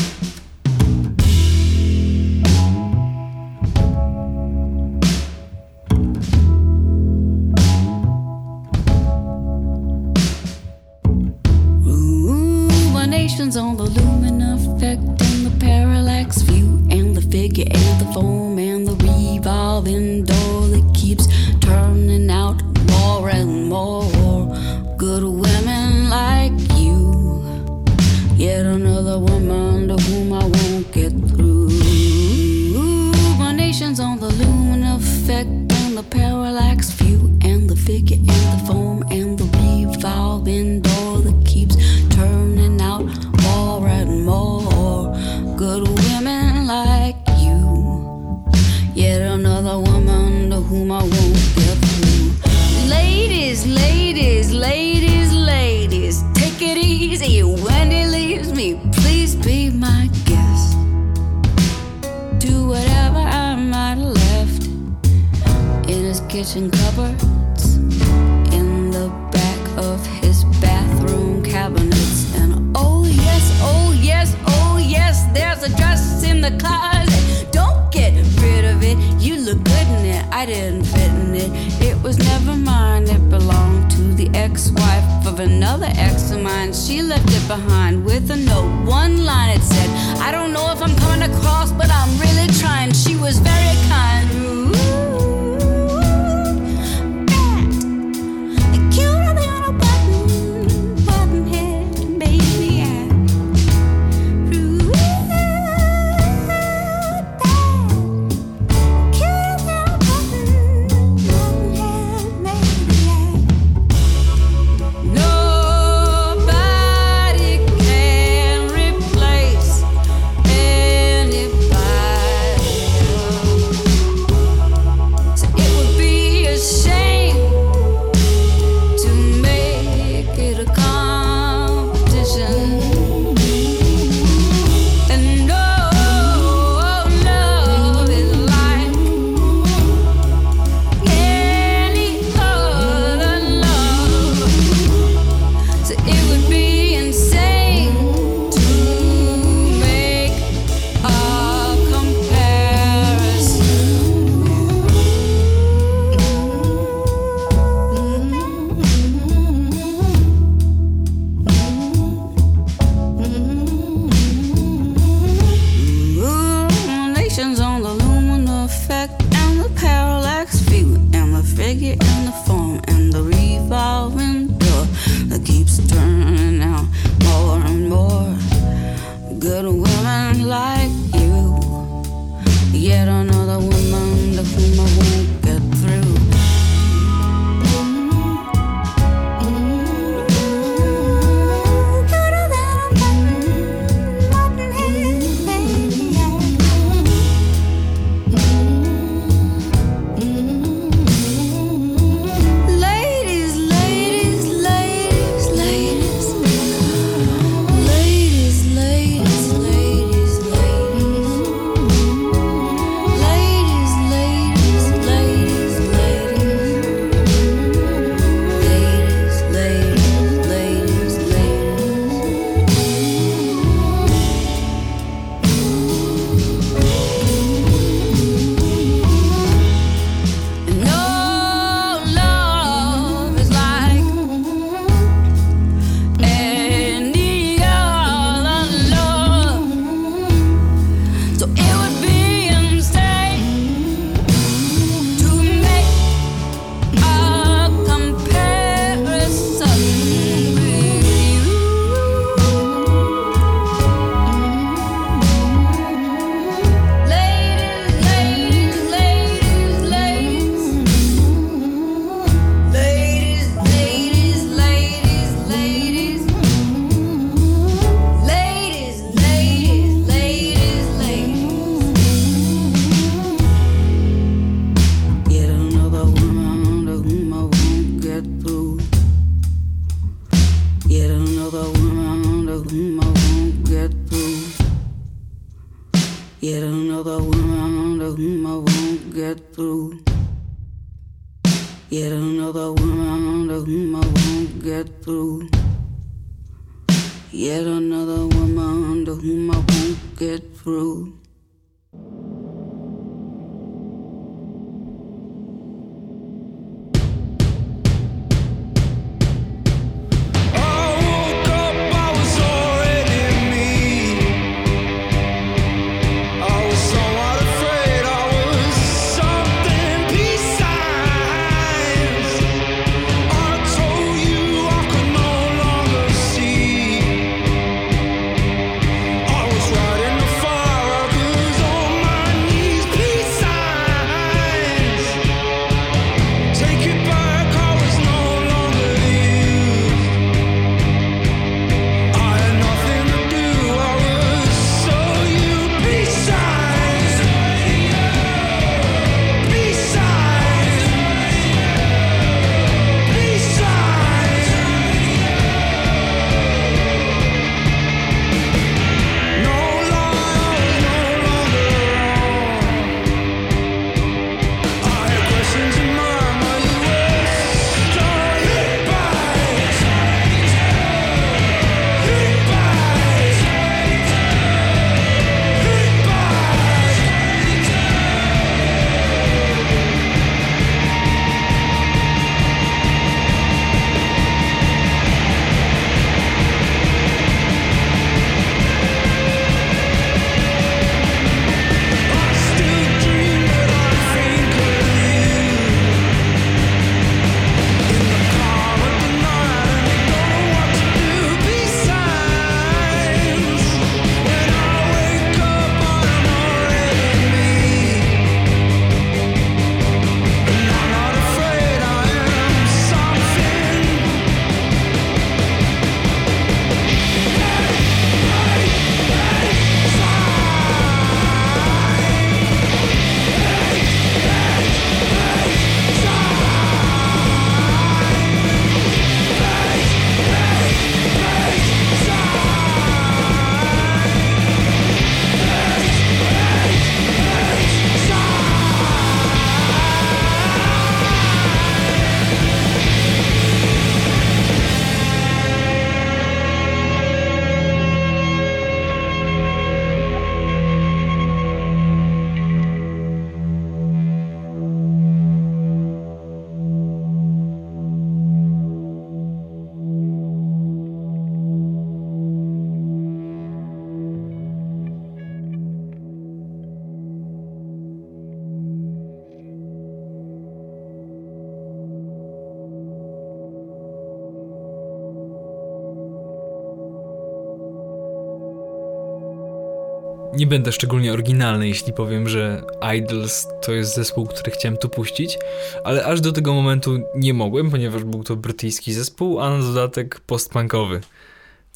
Speaker 2: Nie będę szczególnie oryginalny, jeśli powiem, że Idols to jest zespół, który chciałem tu puścić, ale aż do tego momentu nie mogłem, ponieważ był to brytyjski zespół, a na dodatek postpunkowy,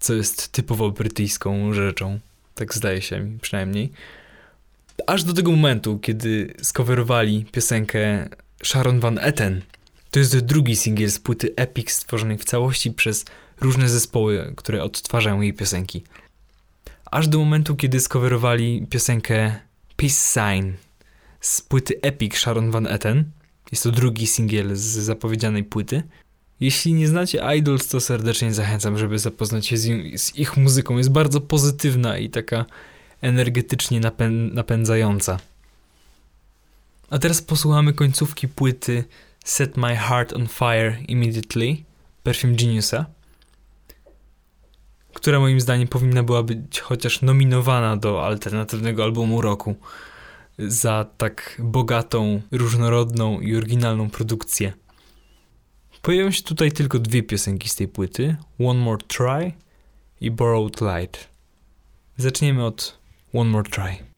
Speaker 2: co jest typowo brytyjską rzeczą. Tak zdaje się mi przynajmniej. Aż do tego momentu, kiedy skowerowali piosenkę Sharon Van Etten. To jest drugi singiel z płyty Epic stworzonej w całości przez różne zespoły, które odtwarzają jej piosenki aż do momentu, kiedy skowerowali piosenkę Peace Sign z płyty Epic Sharon Van Etten. Jest to drugi singiel z zapowiedzianej płyty. Jeśli nie znacie Idols, to serdecznie zachęcam, żeby zapoznać się z, im- z ich muzyką. Jest bardzo pozytywna i taka energetycznie napę- napędzająca. A teraz posłuchamy końcówki płyty Set My Heart on Fire Immediately Perfume Geniusa która moim zdaniem powinna była być chociaż nominowana do alternatywnego albumu roku za tak bogatą, różnorodną i oryginalną produkcję. Pojawią się tutaj tylko dwie piosenki z tej płyty: One More Try i Borrowed Light. Zaczniemy od One More Try.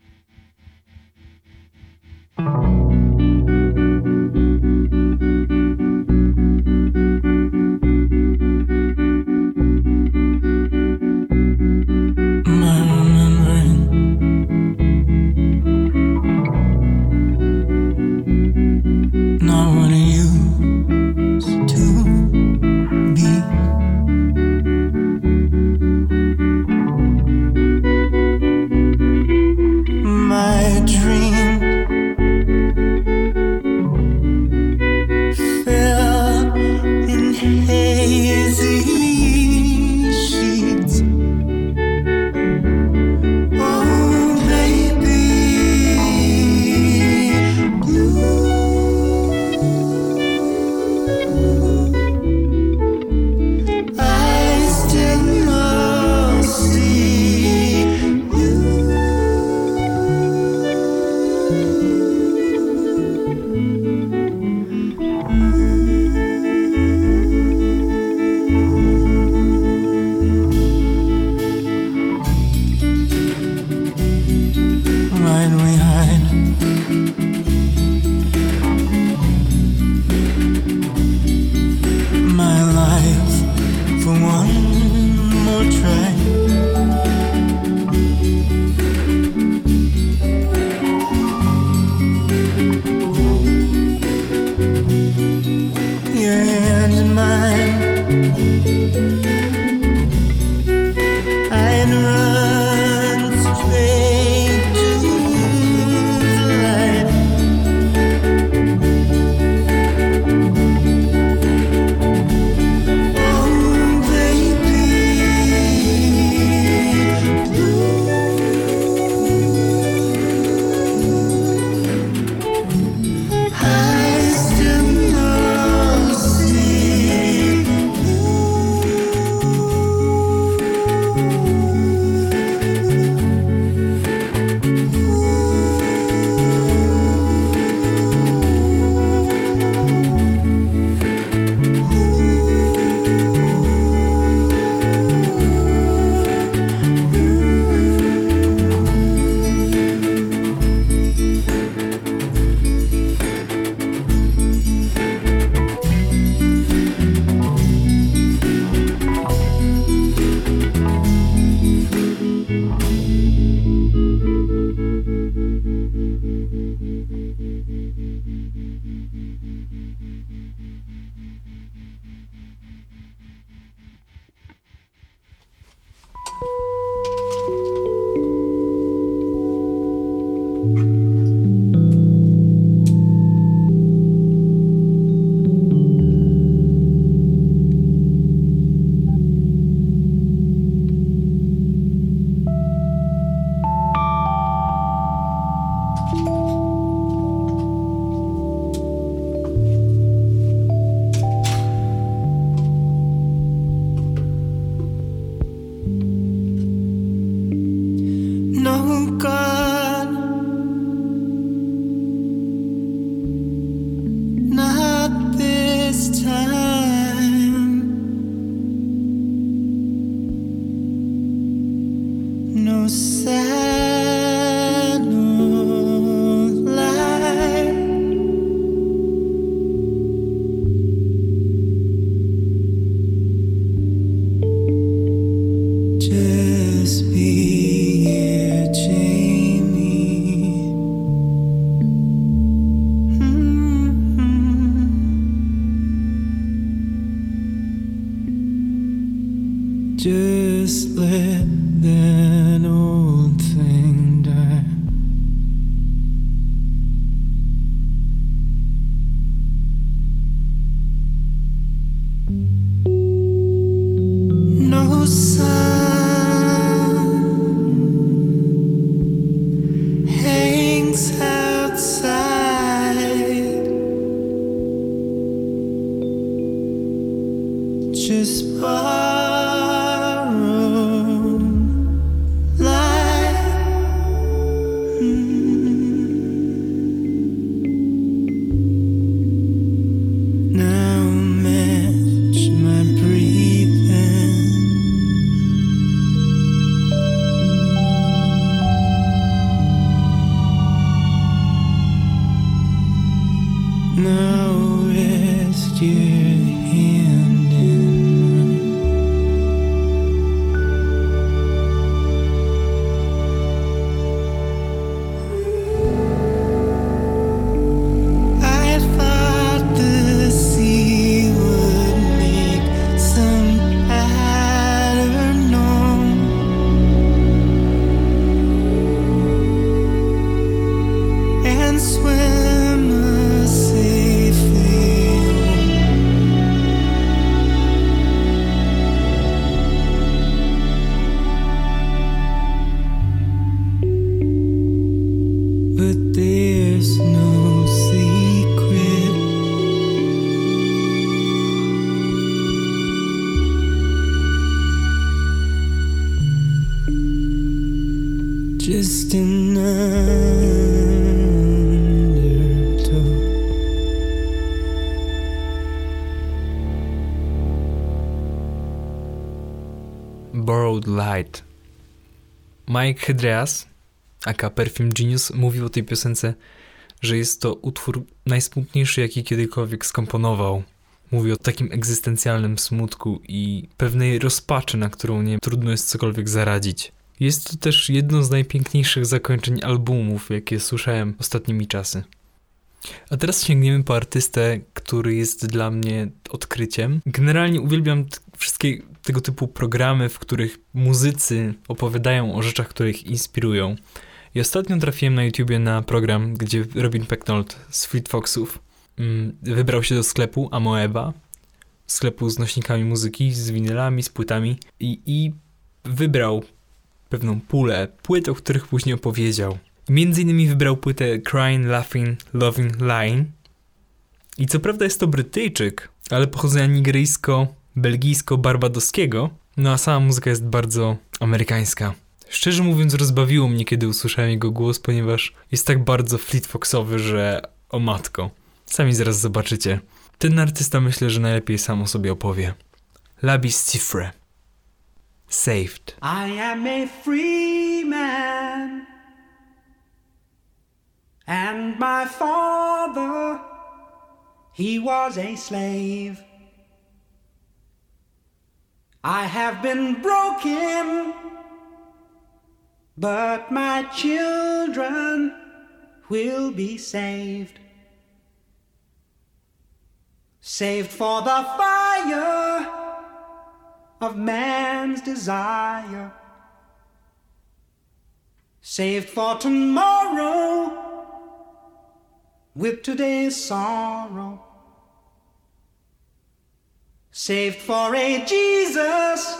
Speaker 7: Borrowed Light.
Speaker 2: Mike Hedreas, aka Perfume Genius, mówił o tej piosence, że jest to utwór najsmutniejszy, jaki kiedykolwiek skomponował. Mówi o takim egzystencjalnym smutku i pewnej rozpaczy, na którą nie trudno jest cokolwiek zaradzić. Jest to też jedno z najpiękniejszych zakończeń albumów, jakie słyszałem ostatnimi czasy. A teraz sięgniemy po artystę, który jest dla mnie odkryciem. Generalnie uwielbiam wszystkie tego typu programy, w których muzycy opowiadają o rzeczach, które ich inspirują. I ostatnio trafiłem na YouTubie na program, gdzie Robin Pecknold z Fleet Foxów mm, wybrał się do sklepu Amoeba, sklepu z nośnikami muzyki, z winylami, z płytami i, i wybrał pewną pulę płyt, o których później opowiedział. Między innymi wybrał płytę Crying, Laughing, Loving, Lying. I co prawda jest to Brytyjczyk, ale pochodzenia nigeryjsko-belgijsko-barbadoskiego, no a sama muzyka jest bardzo amerykańska. Szczerze mówiąc, rozbawiło mnie, kiedy usłyszałem jego głos, ponieważ jest tak bardzo Fleet Foxowy, że o matko. Sami zaraz zobaczycie. Ten artysta myślę, że najlepiej sam o sobie opowie. Labis Cifre. Saved.
Speaker 10: I am a free man, and my father, he was a slave. I have been broken, but my children will be saved. Saved for the fire of man's desire. Saved for tomorrow with today's sorrow. Saved for a Jesus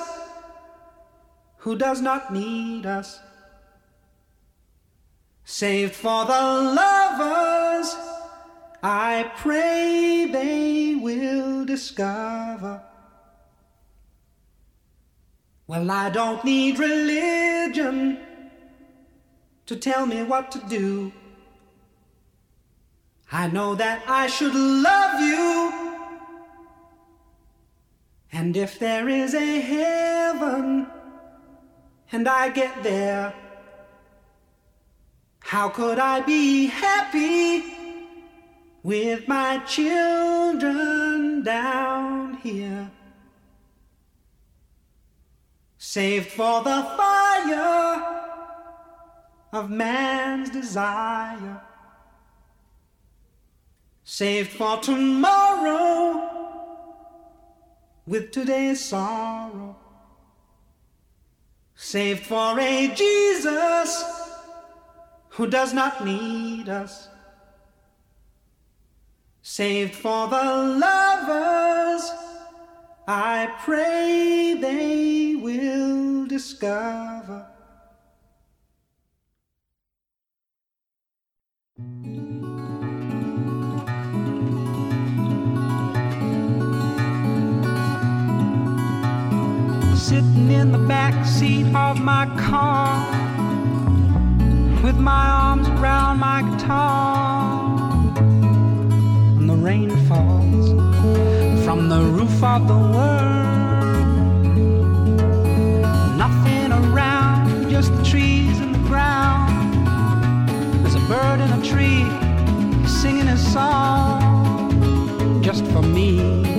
Speaker 10: who does not need us. Saved for the lovers I pray they will discover. Well, I don't need religion to tell me what to do. I know that I should love you. And if there is a heaven and I get there, how could I be happy with my children down here? saved for the fire of man's desire, saved for tomorrow with today's sorrow, saved for a Jesus who does not need us. Saved for the lovers, I pray they discover. Sitting in the back seat of my car with my arms around my guitar, and the rain falls from the roof of the world bird in a tree singing a song just for me.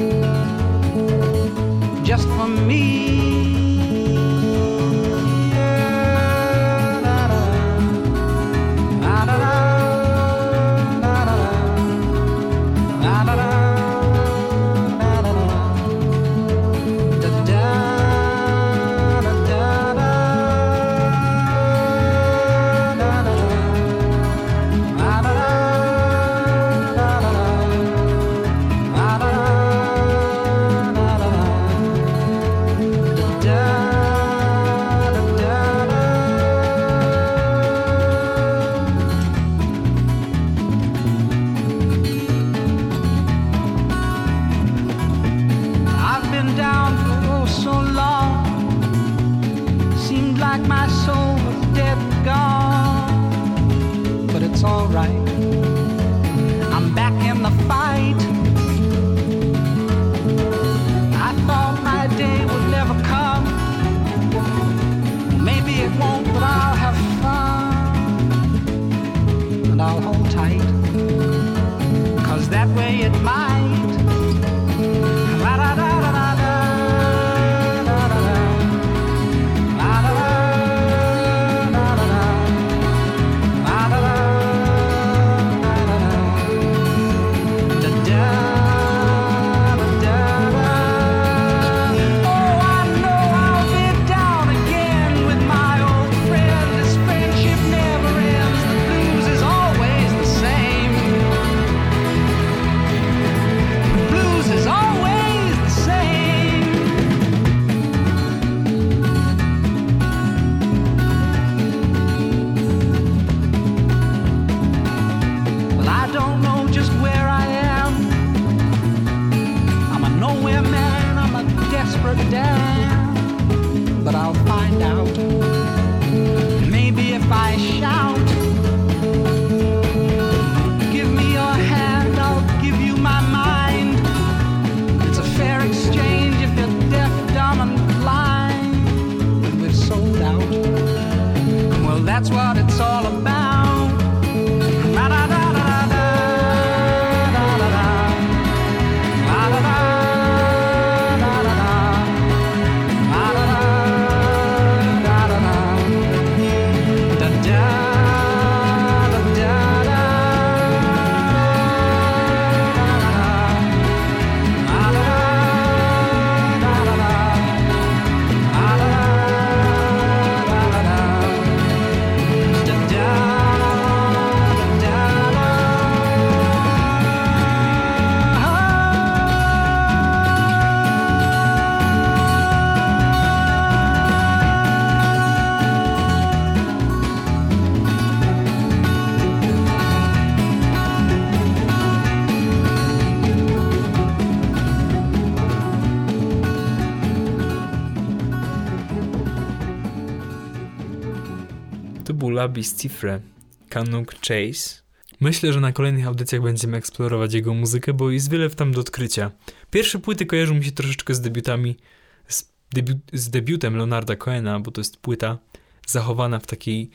Speaker 2: Labi Stifre, Canuck Chase. Myślę, że na kolejnych audycjach będziemy eksplorować jego muzykę, bo jest wiele w tam do odkrycia. Pierwsze płyty kojarzą mi się troszeczkę z debiutami, z, z debiutem Leonarda Cohena, bo to jest płyta zachowana w takiej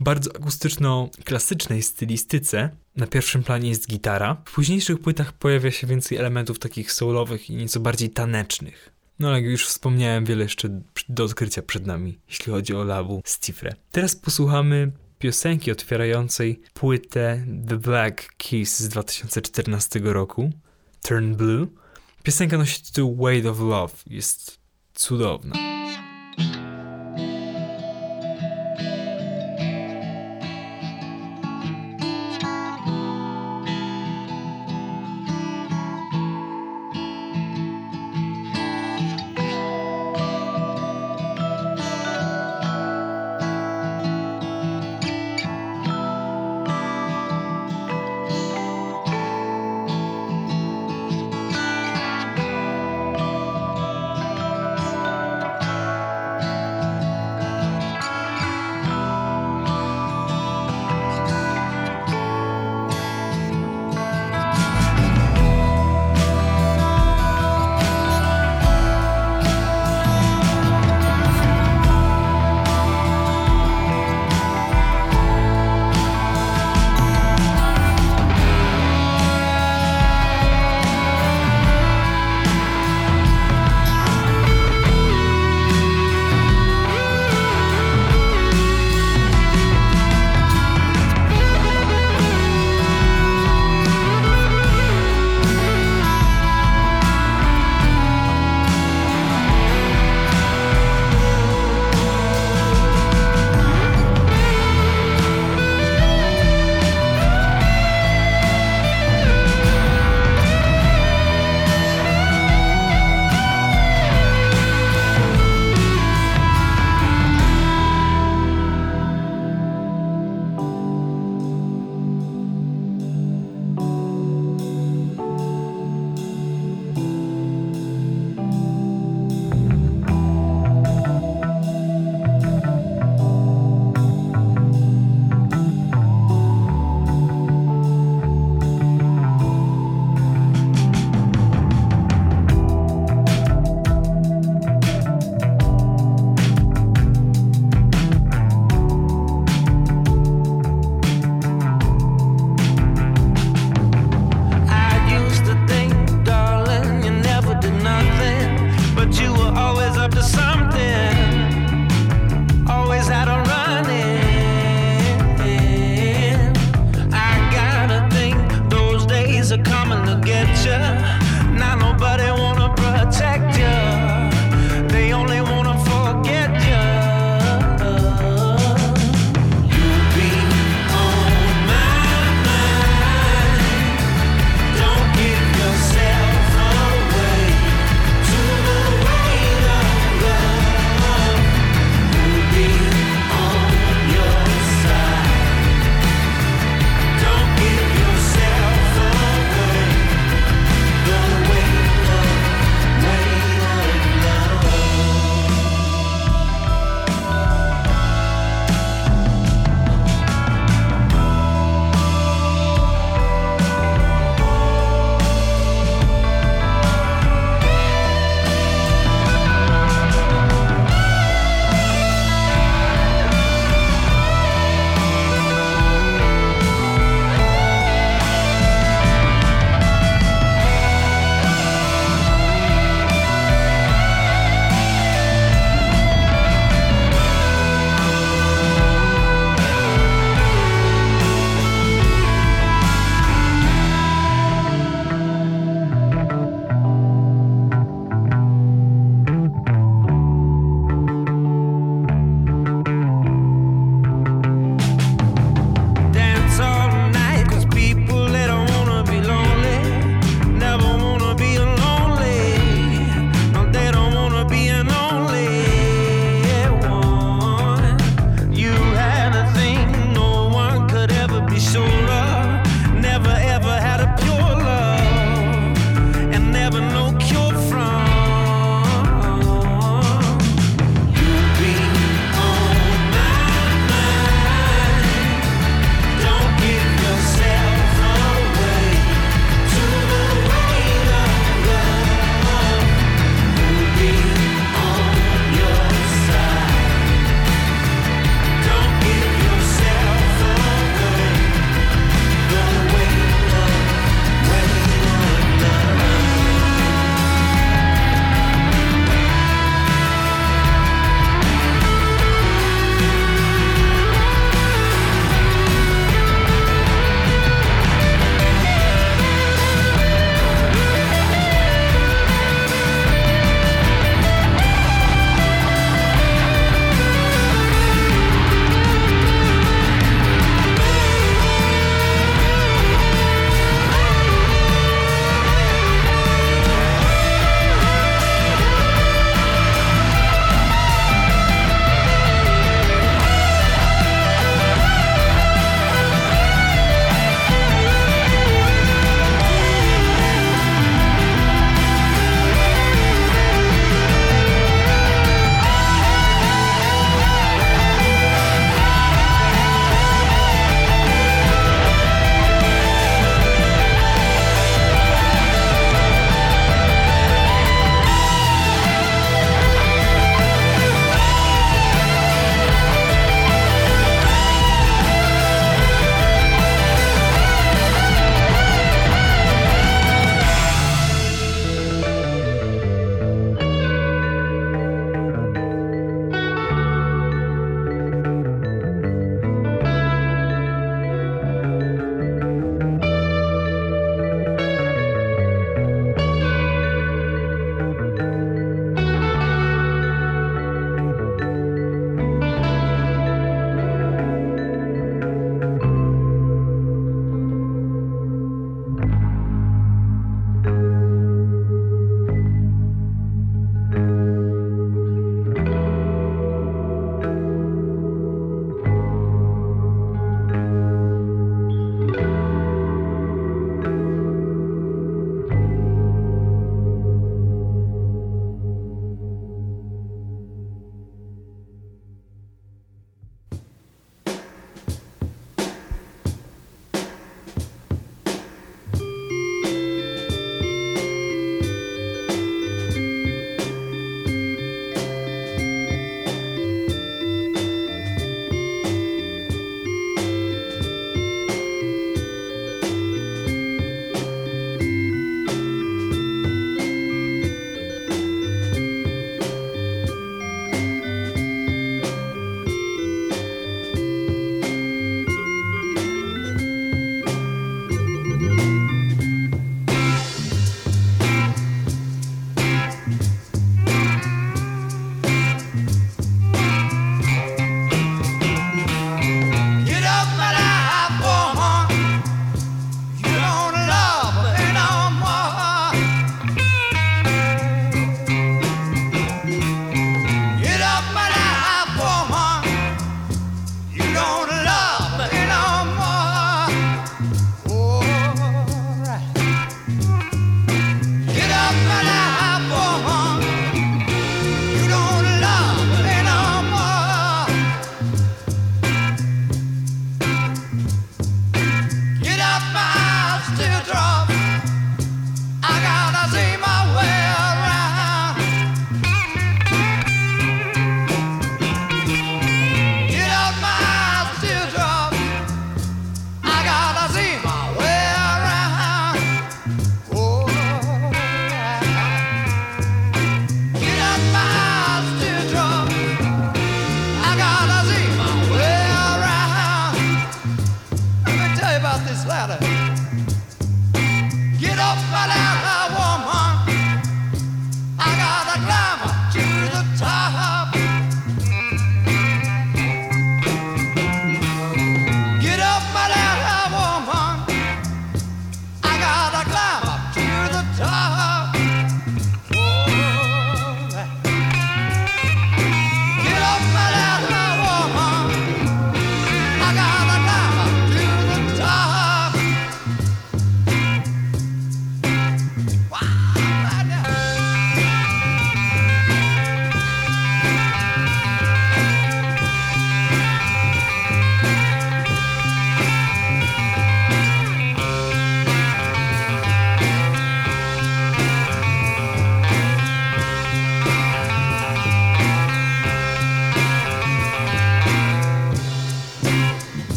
Speaker 2: bardzo akustyczno-klasycznej stylistyce. Na pierwszym planie jest gitara. W późniejszych płytach pojawia się więcej elementów takich soulowych i nieco bardziej tanecznych. No jak już wspomniałem, wiele jeszcze do odkrycia przed nami, jeśli chodzi o labu Stifre. Teraz posłuchamy piosenki otwierającej płytę The Black Keys z 2014 roku, Turn Blue. Piosenka nosi tytuł Weight of Love, jest cudowna.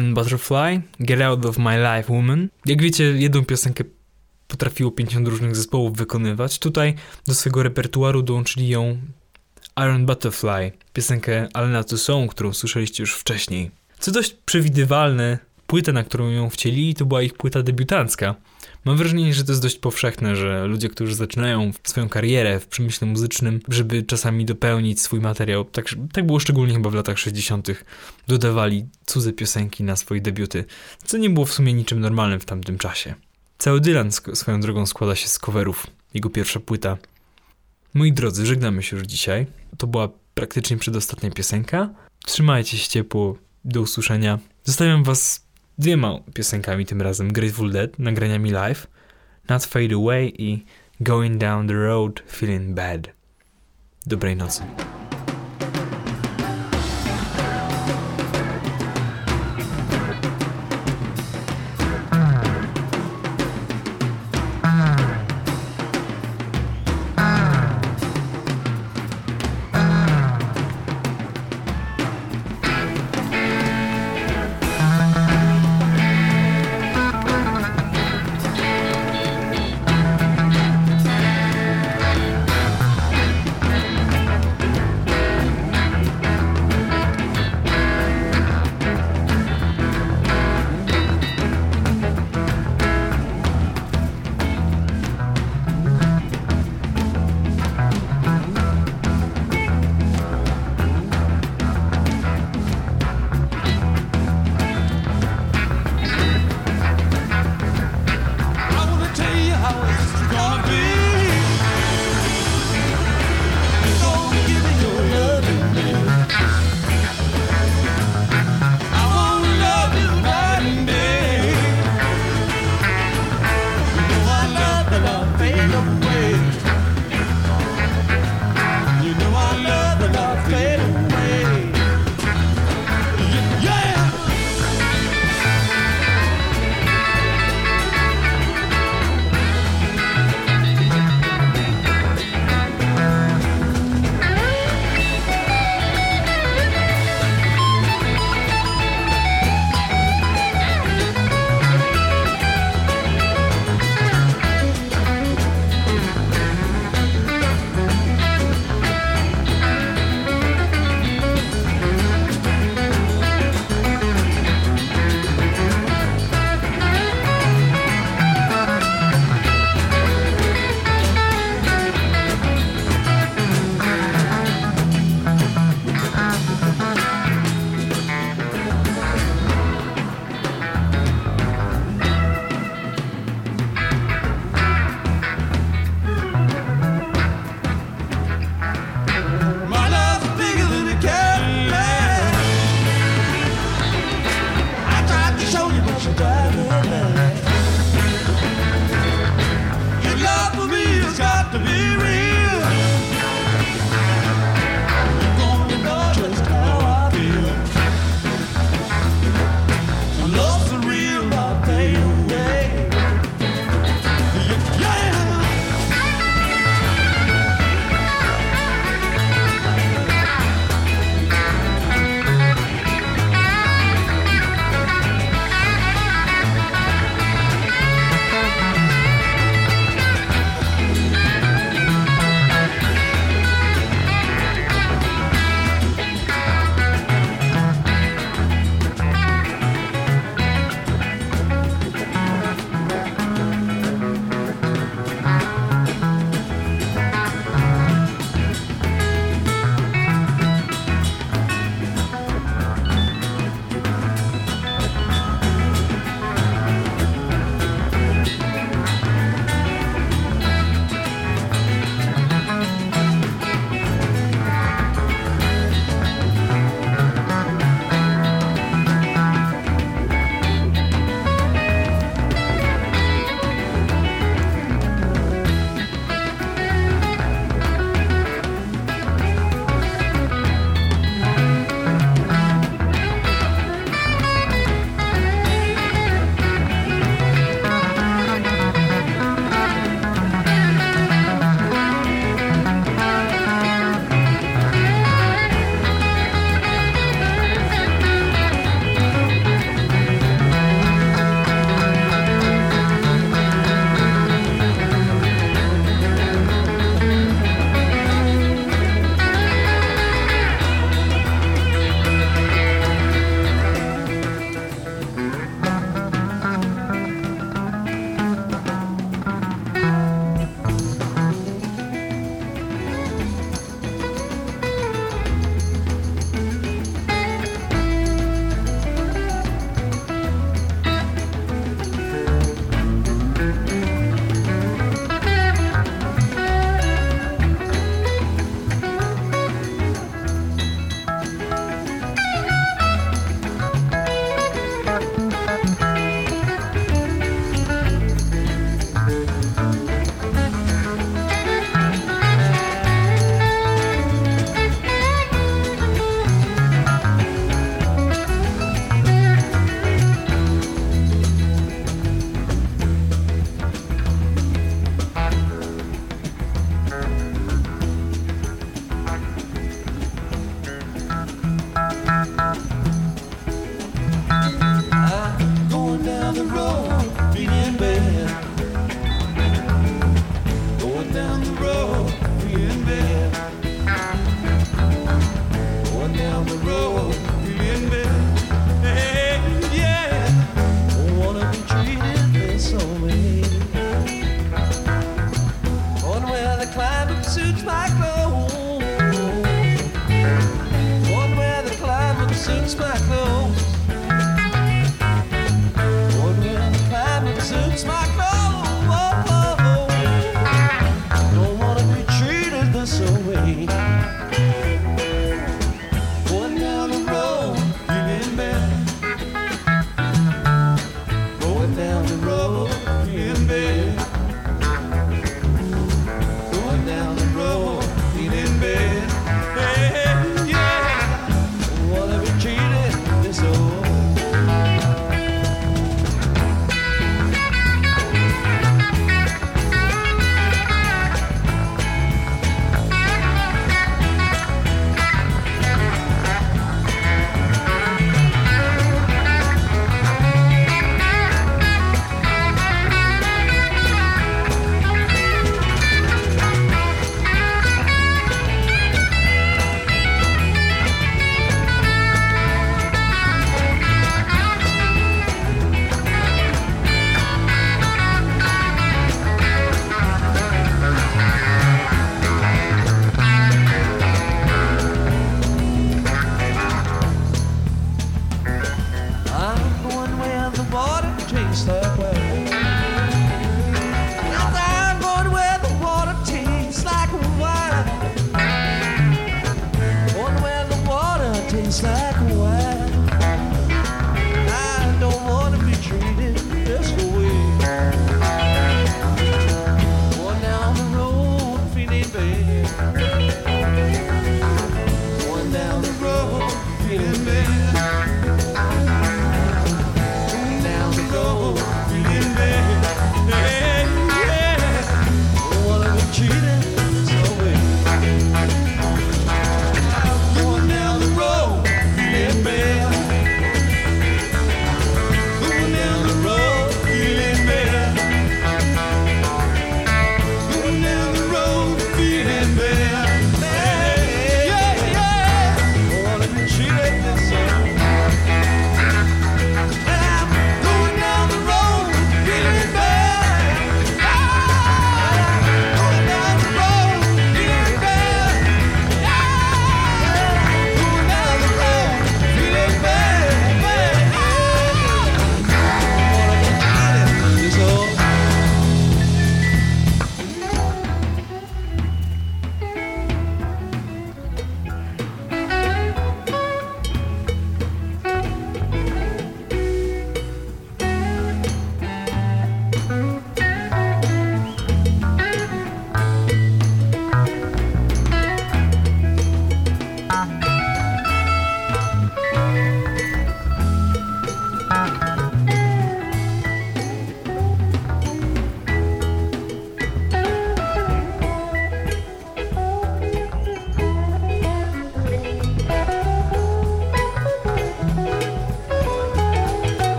Speaker 2: Iron Butterfly, Get Out of My Life Woman. Jak wiecie, jedną piosenkę potrafiło 50 różnych zespołów wykonywać. Tutaj do swojego repertuaru dołączyli ją Iron Butterfly, piosenkę Alena Toussaint, którą słyszeliście już wcześniej. Co dość przewidywalne, płytę, na którą ją wcielili, to była ich płyta debiutancka. Mam wrażenie, że to jest dość powszechne, że ludzie, którzy zaczynają swoją karierę w przemyśle muzycznym, żeby czasami dopełnić swój materiał, tak, tak było szczególnie chyba w latach 60., dodawali cudze piosenki na swoje debiuty, co nie było w sumie niczym normalnym w tamtym czasie. Cały Dylan swoją drogą składa się z coverów, jego pierwsza płyta. Moi drodzy, żegnamy się już dzisiaj. To była praktycznie przedostatnia piosenka. Trzymajcie się ciepło, do usłyszenia. Zostawiam was dwiema piosenkami tym razem. Grateful Dead, nagraniami live, Not Fade Away i Going Down the Road Feeling Bad. Dobrej nocy.